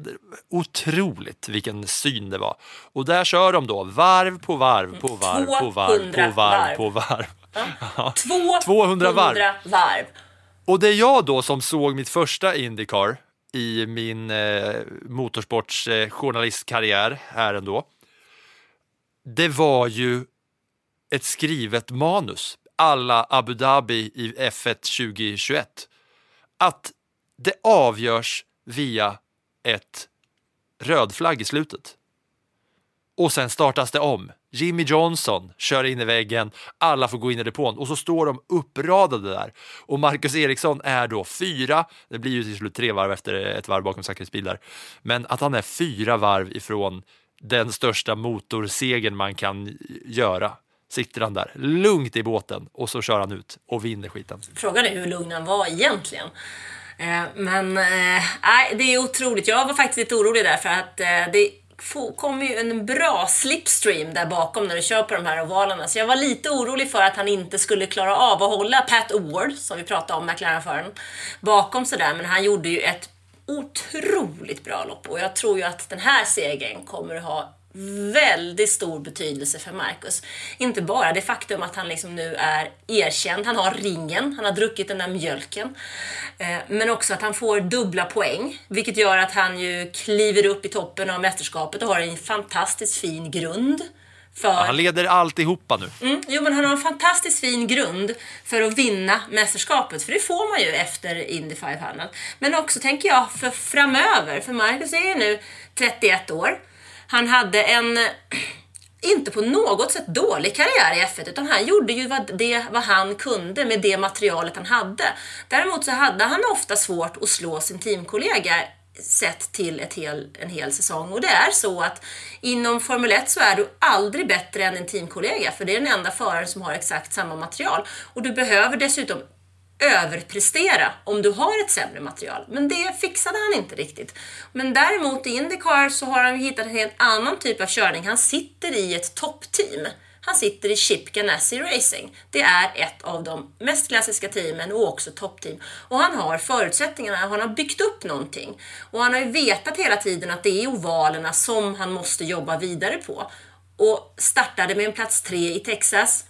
otroligt vilken syn det var. Och där kör de då varv på varv på varv på varv 200 på varv varv. på varv. Ja. <laughs> 200, 200 varv. varv. Och det är jag då som såg mitt första Indycar i min eh, motorsportsjournalistkarriär här ändå. Det var ju ett skrivet manus. alla Abu Dhabi i F1 2021. Att det avgörs via ett röd flagg i slutet. Och sen startas det om. Jimmy Johnson kör in i väggen, alla får gå in i depån och så står de uppradade där. Och Marcus Eriksson är då fyra, det blir ju till slut tre varv efter ett varv bakom säkerhetsbilar. där. Men att han är fyra varv ifrån den största motorsegen man kan göra. Sitter han där lugnt i båten och så kör han ut och vinner skiten. Frågan är hur lugn han var egentligen. Eh, Men eh, det är otroligt. Jag var faktiskt lite orolig där för att eh, det kommer ju en bra slipstream där bakom när du kör på de här ovalerna. Så jag var lite orolig för att han inte skulle klara av att hålla Pat Award, som vi pratade om, McLaren-föraren, bakom sådär. Men han gjorde ju ett otroligt bra lopp och jag tror ju att den här segern kommer att ha väldigt stor betydelse för Marcus. Inte bara det faktum att han liksom nu är erkänd, han har ringen, han har druckit den där mjölken. Eh, Men också att han får dubbla poäng, vilket gör att han ju kliver upp i toppen av mästerskapet och har en fantastiskt fin grund. För... Ja, han leder alltihopa nu. Mm, jo, men han har en fantastiskt fin grund för att vinna mästerskapet, för det får man ju efter Indy 500. Men också, tänker jag, för framöver, för Marcus är ju nu 31 år. Han hade en, <clears throat> inte på något sätt dålig karriär i F1, utan han gjorde ju vad, det, vad han kunde med det materialet han hade. Däremot så hade han ofta svårt att slå sin teamkollega sett till ett hel, en hel säsong. Och det är så att inom Formel 1 så är du aldrig bättre än din teamkollega, för det är den enda föraren som har exakt samma material. Och du behöver dessutom överprestera om du har ett sämre material. Men det fixade han inte riktigt. Men däremot i Indycar så har han hittat en helt annan typ av körning. Han sitter i ett toppteam. Han sitter i Chip Ganassi Racing. Det är ett av de mest klassiska teamen och också toppteam. Och han har förutsättningarna, han har byggt upp någonting. Och han har ju vetat hela tiden att det är ovalerna som han måste jobba vidare på. Och startade med en plats tre i Texas,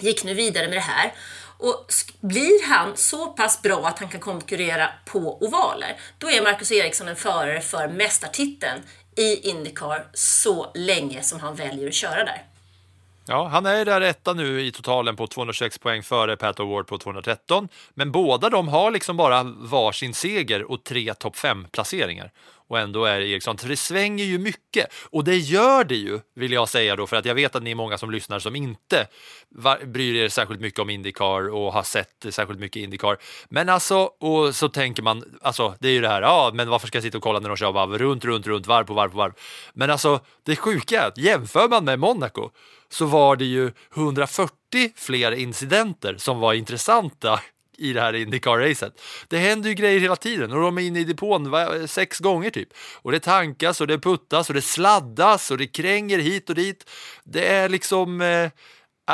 gick nu vidare med det här. Och blir han så pass bra att han kan konkurrera på ovaler, då är Marcus Eriksson en förare för mästartiteln i Indycar så länge som han väljer att köra där. Ja, han är ju där etta nu i totalen på 206 poäng före Pat Award på 213. Men båda de har liksom bara varsin seger och tre topp 5-placeringar. Och ändå är det Eriksson, för det svänger ju mycket. Och det gör det ju, vill jag säga då, för att jag vet att ni är många som lyssnar som inte bryr er särskilt mycket om Indycar och har sett särskilt mycket Indycar. Men alltså, och så tänker man, alltså det är ju det här, ja, men varför ska jag sitta och kolla när de kör varv, runt, runt, runt, varv på varv på varv. Men alltså, det sjuka är att jämför man med Monaco så var det ju 140 fler incidenter som var intressanta i det här Indycar-racet. Det händer ju grejer hela tiden och de är inne i depån sex gånger typ. Och det tankas och det puttas och det sladdas och det kränger hit och dit. Det är liksom, eh,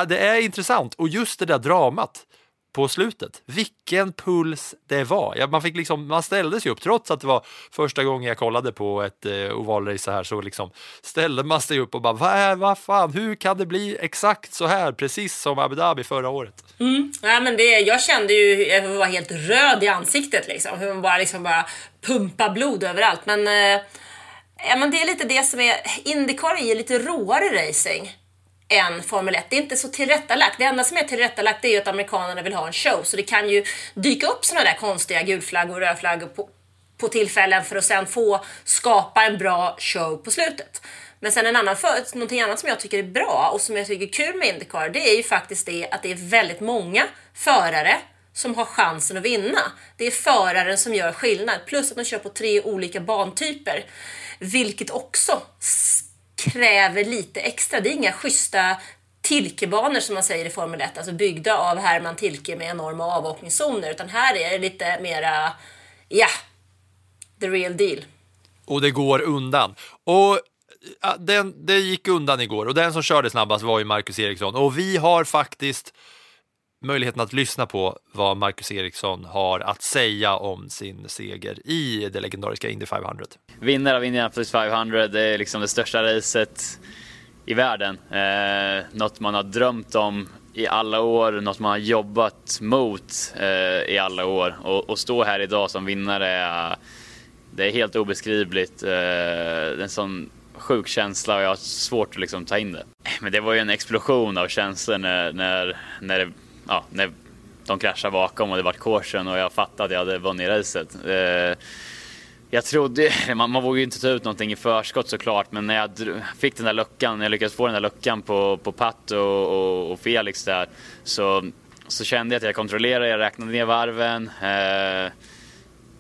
det är intressant och just det där dramat på slutet. Vilken puls det var. Ja, man, fick liksom, man ställde sig upp, trots att det var första gången jag kollade på ett eh, ovalrace så här, så liksom ställde man sig upp och bara, vad va fan, hur kan det bli exakt så här, precis som Abu Dhabi förra året? Mm. Ja, men det, jag kände ju, jag var helt röd i ansiktet liksom. Hur man bara, liksom bara pumpa blod överallt. Men, eh, ja, men det är lite det som är, Indycar är ju lite råare racing än Formel 1. Det är inte så tillrättalagt. Det enda som är tillrättalagt är ju att amerikanerna vill ha en show. Så det kan ju dyka upp såna där konstiga gulflaggor och rödflaggor på, på tillfällen för att sen få skapa en bra show på slutet. Men sen en annan för, någonting annat som jag tycker är bra och som jag tycker är kul med Indycar, det är ju faktiskt det att det är väldigt många förare som har chansen att vinna. Det är föraren som gör skillnad, plus att de kör på tre olika bantyper. Vilket också kräver lite extra. Det är inga schyssta Tilkebanor som man säger i Formel 1, alltså byggda av Herman Tilke med enorma avåkningszoner. Utan här är det lite mera, ja, the real deal. Och det går undan. Och ja, den, det gick undan igår och den som körde snabbast var ju Marcus Eriksson. Och vi har faktiskt möjligheten att lyssna på vad Marcus Eriksson har att säga om sin seger i det legendariska Indy 500. Vinnare av Indianapolis 500, det är liksom det största racet i världen. Eh, något man har drömt om i alla år, något man har jobbat mot eh, i alla år. Och, och stå här idag som vinnare, är, det är helt obeskrivligt. Eh, det är en sån sjuk känsla och jag har svårt att liksom ta in det. Men det var ju en explosion av känslor när, när, när det ja, när de kraschade bakom och det vart korsen och jag fattade att jag hade vunnit racet. Eh, jag trodde, <laughs> man, man vågar ju inte ta ut någonting i förskott såklart, men när jag fick den där luckan, när jag lyckades få den där luckan på, på Pat och, och, och Felix där, så, så kände jag att jag kontrollerade, jag räknade ner varven. Eh,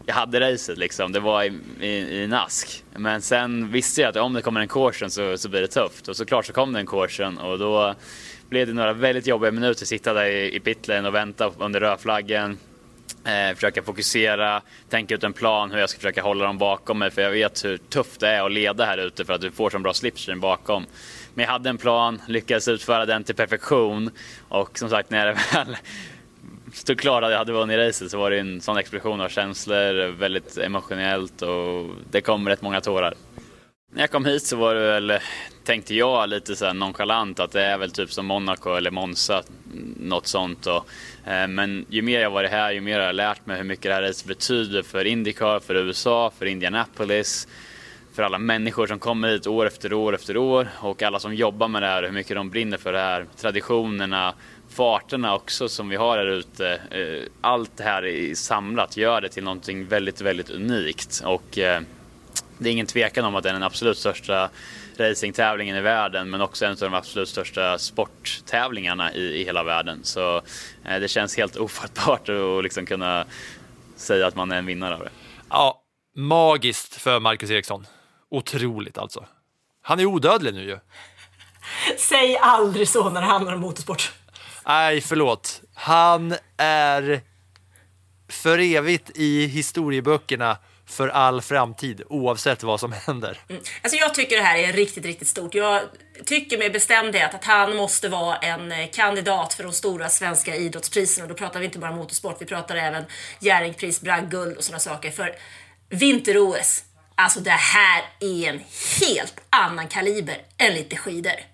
jag hade racet liksom, det var i, i, i en ask. Men sen visste jag att om det kommer en caution så, så blir det tufft. Och såklart så kom det en caution och då blev det några väldigt jobbiga minuter, sitta där i, i pitlane och vänta under rödflaggen. Eh, försöka fokusera, tänka ut en plan hur jag ska försöka hålla dem bakom mig för jag vet hur tufft det är att leda här ute för att du får så bra slipstream bakom. Men jag hade en plan, lyckades utföra den till perfektion och som sagt när jag <laughs> väl stod klar att jag hade vunnit racet så var det en sån explosion av känslor, väldigt emotionellt och det kom rätt många tårar. När jag kom hit så var det väl, tänkte jag lite så här nonchalant att det är väl typ som Monaco eller Monza, något sånt. Och, eh, men ju mer jag varit här, ju mer har jag lärt mig hur mycket det här racet betyder för Indycar, för USA, för Indianapolis, för alla människor som kommer hit år efter år efter år och alla som jobbar med det här, hur mycket de brinner för det här, traditionerna, farterna också som vi har här ute. Eh, Allt det här samlat gör det till någonting väldigt, väldigt unikt. Och eh, det är ingen tvekan om att det är den absolut största racingtävlingen i världen men också en av de absolut största sporttävlingarna i, i hela världen. Så eh, det känns helt ofattbart att liksom kunna säga att man är en vinnare av det. Ja, magiskt för Marcus Eriksson. Otroligt alltså. Han är odödlig nu ju. <laughs> Säg aldrig så när det handlar om motorsport. Nej, förlåt. Han är för evigt i historieböckerna för all framtid, oavsett vad som händer. Mm. Alltså jag tycker det här är riktigt, riktigt stort. Jag tycker med bestämdhet att han måste vara en eh, kandidat för de stora svenska idrottspriserna. Då pratar vi inte bara motorsport, vi pratar även Jerringpris, bragdguld och sådana saker. För vinter-OS, alltså det här är en helt annan kaliber än lite skidor.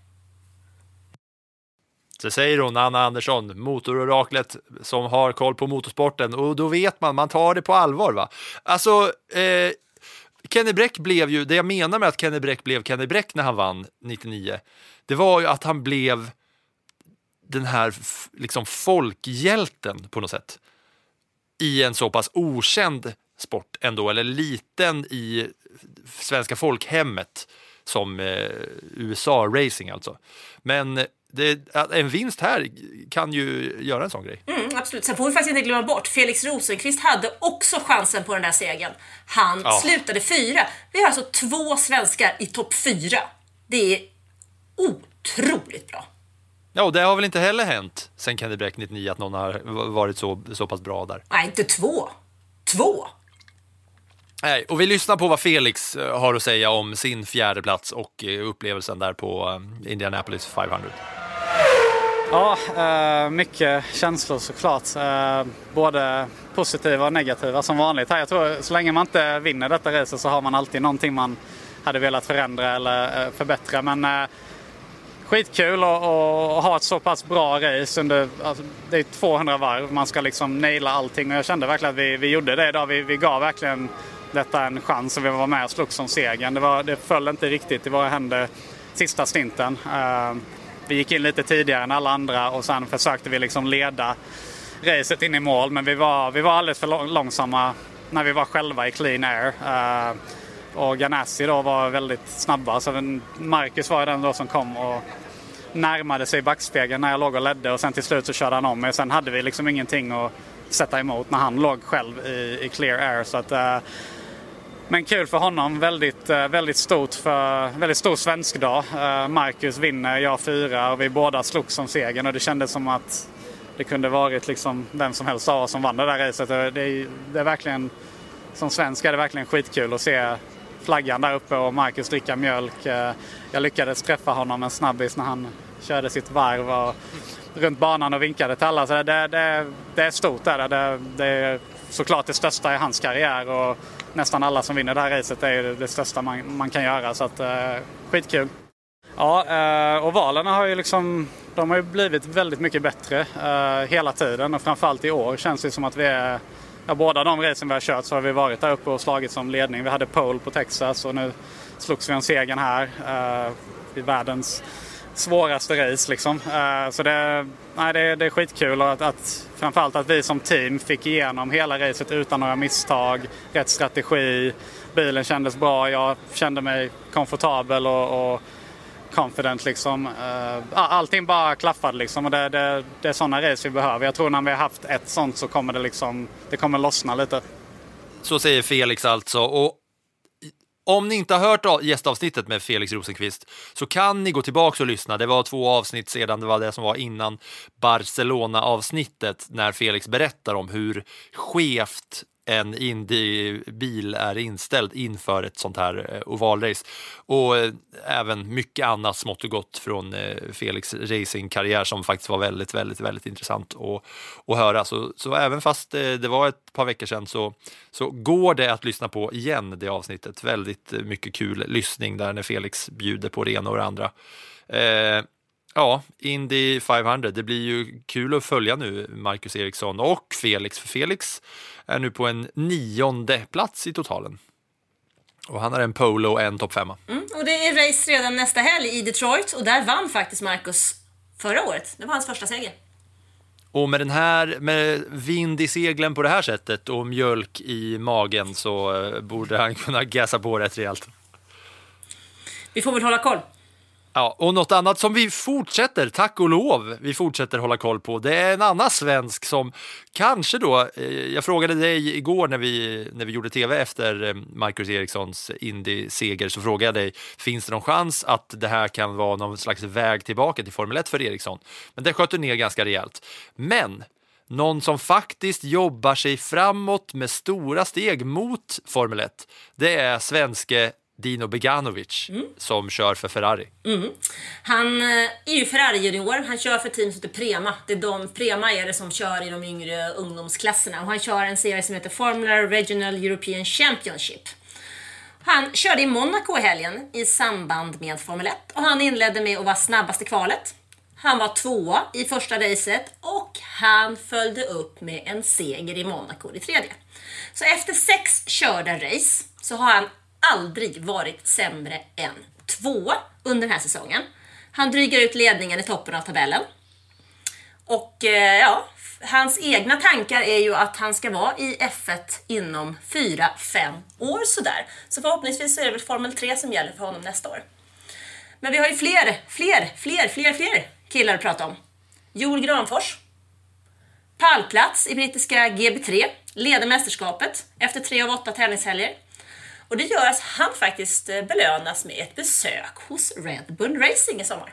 Så säger hon, Anna Andersson, motororaklet som har koll på motorsporten och då vet man, man tar det på allvar va. Alltså, eh, Kenny Bräck blev ju, det jag menar med att Kenny Bräck blev Kenny Bräck när han vann 99, det var ju att han blev den här liksom folkhjälten på något sätt. I en så pass okänd sport ändå, eller liten i svenska folkhemmet som eh, USA-racing alltså. Men det, en vinst här kan ju göra en sån grej. Mm, absolut. Sen får vi faktiskt inte glömma bort, Felix Rosenqvist hade också chansen på den där segern. Han Ja. slutade fyra. Vi har alltså två svenskar i topp fyra. Det är otroligt bra. Ja, och det har väl inte heller hänt sen Kenny Bräck 99 att någon har varit så, så pass bra där. Nej, inte två. Två! Nej, och vi lyssnar på vad Felix eh, har att säga om sin fjärde plats och eh, upplevelsen där på eh, Indianapolis 500. Ja, eh, mycket känslor såklart. Eh, både positiva och negativa som vanligt. här. Jag tror så länge man inte vinner detta racet så har man alltid någonting man hade velat förändra eller eh, förbättra. Men skitkul att att ha ett så pass bra race under, alltså, det är 200 varv. Man ska liksom naila allting och jag kände verkligen att vi, vi gjorde det idag. Vi, vi gav verkligen detta en chans och vi var med och slogs om segern. Det, var, det föll inte riktigt i våra händer sista stinten. Vi gick in lite tidigare än alla andra och sen försökte vi liksom leda racet in i mål. Men vi var, vi var alldeles för långsamma när vi var själva i clean air. Eh, och Ganassi då var väldigt snabba. Så Marcus var den då som kom och närmade sig backspegeln när jag låg och ledde och sen till slut så körde han om mig. Sen hade vi liksom ingenting att sätta emot när han låg själv i, i clear air. Så att, uh, men kul för honom. Väldigt, eh, väldigt stort för, väldigt stor svensk dag. Eh, Marcus vinner, jag fyra och vi båda slogs om segern och det kändes som att det kunde varit liksom vem som helst av oss som vann det där racet. Det är, det är verkligen, som svensk är det verkligen skitkul att se flaggan där uppe och Marcus dricka mjölk. Eh, jag lyckades träffa honom en snabbis när han körde sitt varv och runt banan och vinkade till alla. Så det, det, det, det är stort där. Det, det är såklart det största i hans karriär och nästan alla som vinner det här racet är ju det största man, man kan göra. Så att, eh, skitkul. Ja, eh, ovalerna har ju liksom, de har ju blivit väldigt mycket bättre eh, hela tiden och framförallt i år känns det som att vi är, ja, båda de racen vi har kört så har vi varit där uppe och slagit som ledning. Vi hade pole på Texas och nu slogs vi om segern här eh, i världens svåraste race. Liksom. Eh, så det, nej, det, det är skitkul att, att framförallt att vi som team fick igenom hela racet utan några misstag, rätt strategi. Bilen kändes bra, jag kände mig komfortabel och, och confident liksom. Eh, allting bara klaffade liksom och det, det, det är sådana race vi behöver. Jag tror när vi har haft ett sånt så kommer det liksom, det kommer lossna lite. Så säger Felix alltså. Och om ni inte har hört gästavsnittet med Felix Rosenqvist så kan ni gå tillbaka och lyssna. Det var två avsnitt sedan, det var det som var innan Barcelona-avsnittet när Felix berättar om hur skevt en Indy-bil är inställd inför ett sånt här eh, ovalrace. Och eh, även mycket annat smått och gott från eh, Felix racingkarriär som faktiskt var väldigt, väldigt, väldigt intressant att, att höra. Så, så även fast det var ett par veckor sedan så, så går det att lyssna på igen det avsnittet. Väldigt mycket kul lyssning där när Felix bjuder på det ena och det andra. Eh, Ja, Indy 500. Det blir ju kul att följa nu Marcus Eriksson och Felix, för Felix är nu på en nionde plats i totalen. Och han har en polo och en topp femma. Mm, och det är race redan nästa helg i Detroit och där vann faktiskt Marcus förra året. Det var hans första seger. Och med den här, med vind i seglen på det här sättet och mjölk i magen så eh, borde han kunna gasa på rätt rejält. Vi får väl hålla koll. Ja, och något annat som vi fortsätter, tack och lov, vi fortsätter hålla koll på, det är en annan svensk som kanske då, eh, jag frågade dig igår när vi, när vi gjorde tv efter eh, Marcus Erikssons Indy-seger, så frågade jag dig, finns det någon chans att det här kan vara någon slags väg tillbaka till Formel 1 för Eriksson? Men det sköt du ner ganska rejält. Men någon som faktiskt jobbar sig framåt med stora steg mot Formel 1, det är svenske Dino Beganovic mm. som kör för Ferrari. Mm. Han eh, är ju Ferrari-junior, han kör för team som heter Prema. Det är de, Prema är det som kör i de yngre ungdomsklasserna och han kör en serie som heter Formula Regional European Championship. Han körde i Monaco i helgen i samband med Formel 1 och han inledde med att vara snabbast i kvalet. Han var tvåa i första racet och han följde upp med en seger i Monaco i tredje. Så efter sex körda race så har han aldrig varit sämre än två under den här säsongen. Han dryger ut ledningen i toppen av tabellen. Och eh, ja, hans egna tankar är ju att han ska vara i F1 inom 4-5 år sådär. Så förhoppningsvis så är det väl Formel 3 som gäller för honom nästa år. Men vi har ju fler, fler, fler, fler, fler killar att prata om. Joel Granfors. Pallplats i brittiska GB3. Leder mästerskapet efter tre av åtta tävlingshelger. Och det gör att han faktiskt eh, belönas med ett besök hos Red Bull Racing i sommar.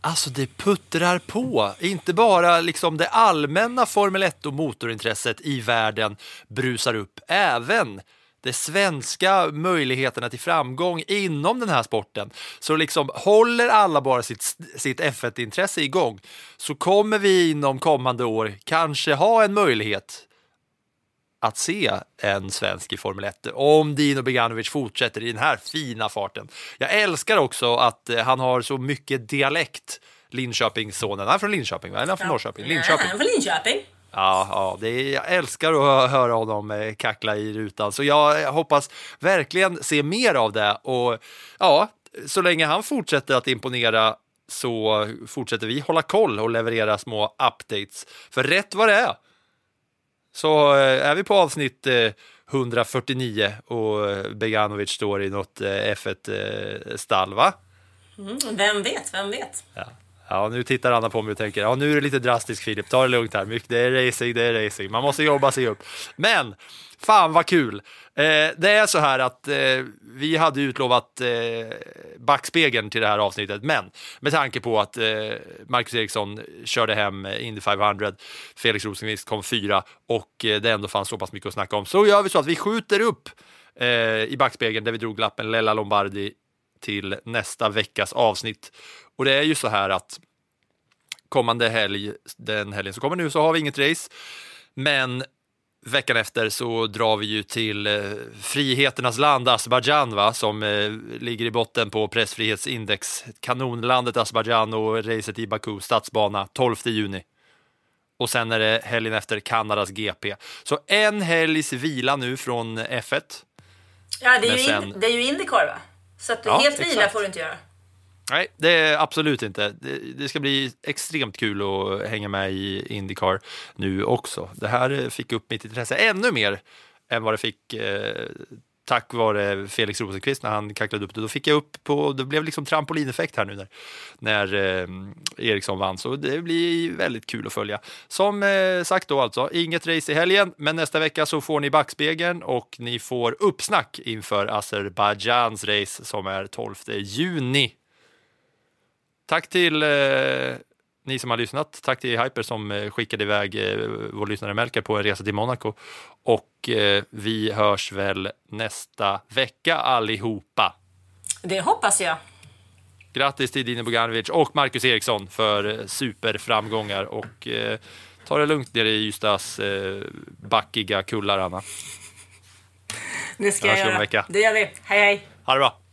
Alltså det puttrar på. Inte bara liksom det allmänna Formel 1 och motorintresset i världen brusar upp. Även de svenska möjligheterna till framgång inom den här sporten. Så liksom håller alla bara sitt, sitt F1-intresse igång så kommer vi inom kommande år kanske ha en möjlighet att se en svensk i Formel 1 om Dino Beganovic fortsätter i den här fina farten. Jag älskar också att eh, han har så mycket dialekt, Linköpingssonen. Han är från Linköping, va? eller han från Norrköping? Linköping. han är från Linköping. Ja, ja det är, jag älskar att höra honom eh, kackla i rutan, så jag hoppas verkligen se mer av det. Och ja, så länge han fortsätter att imponera så fortsätter vi hålla koll och leverera små updates. För rätt vad det är så eh, är vi på avsnitt 149 eh, och eh, Beganovic står i något F1-stall, va? Mm, vem vet, vem vet? Ja ja, nu tittar Anna på mig och tänker, ja nu är det lite drastiskt Filip, ta det lugnt här, det är racing, det är racing, man måste jobba sig upp. Men, fan vad kul! Eh, det är så här att eh, vi hade utlovat eh, backspegeln till det här avsnittet, men med tanke på att eh, Marcus Eriksson körde hem eh, Indy 500, Felix Rosenqvist kom fyra och eh, det ändå fanns så pass mycket att snacka om, så gör vi så att vi skjuter upp eh, i backspegeln där vi drog lappen Lella Lombardi till nästa veckas avsnitt. Och det är ju så här att kommande helg, den helgen som kommer nu, så har vi inget race. Men veckan efter så drar vi ju till eh, friheternas land Azerbajdzjan va, som eh, ligger i botten på pressfrihetsindex. Kanonlandet Azerbajdzjan och racet i Baku, stadsbana, 12 juni. Och sen är det helgen efter Kanadas GP. Så en helgs vila nu från F1. Ja, det är, ju, sen... in, det är ju Indycar va? Så att ja, helt vila får du inte göra. Nej, det är absolut inte. Det, det, ska bli extremt kul att hänga med i Indycar nu också. Det här fick upp mitt intresse ännu mer än vad det fick eh, tack vare Felix Rosenqvist när han kacklade upp det. Då fick jag upp på, det blev liksom trampolineffekt här nu när, när eh, Eriksson vann. Så det blir väldigt kul att följa. Som eh, sagt då alltså, inget race i helgen, men nästa vecka så får ni backspegeln och ni får uppsnack inför Azerbajdzjans race som är 12 juni. Tack till eh, ni som har lyssnat. Tack till Hyper som eh, skickade iväg eh, vår lyssnare Melker på en resa till Monaco. Och eh, vi hörs väl nästa vecka allihopa. Det hoppas jag. Grattis till Dino Boganovic och Marcus Eriksson för superframgångar och eh, ta det lugnt nere i Ystads eh, backiga kullar, Anna. Det ska jag göra. Det gör vi. Hej, hej. Ha det bra.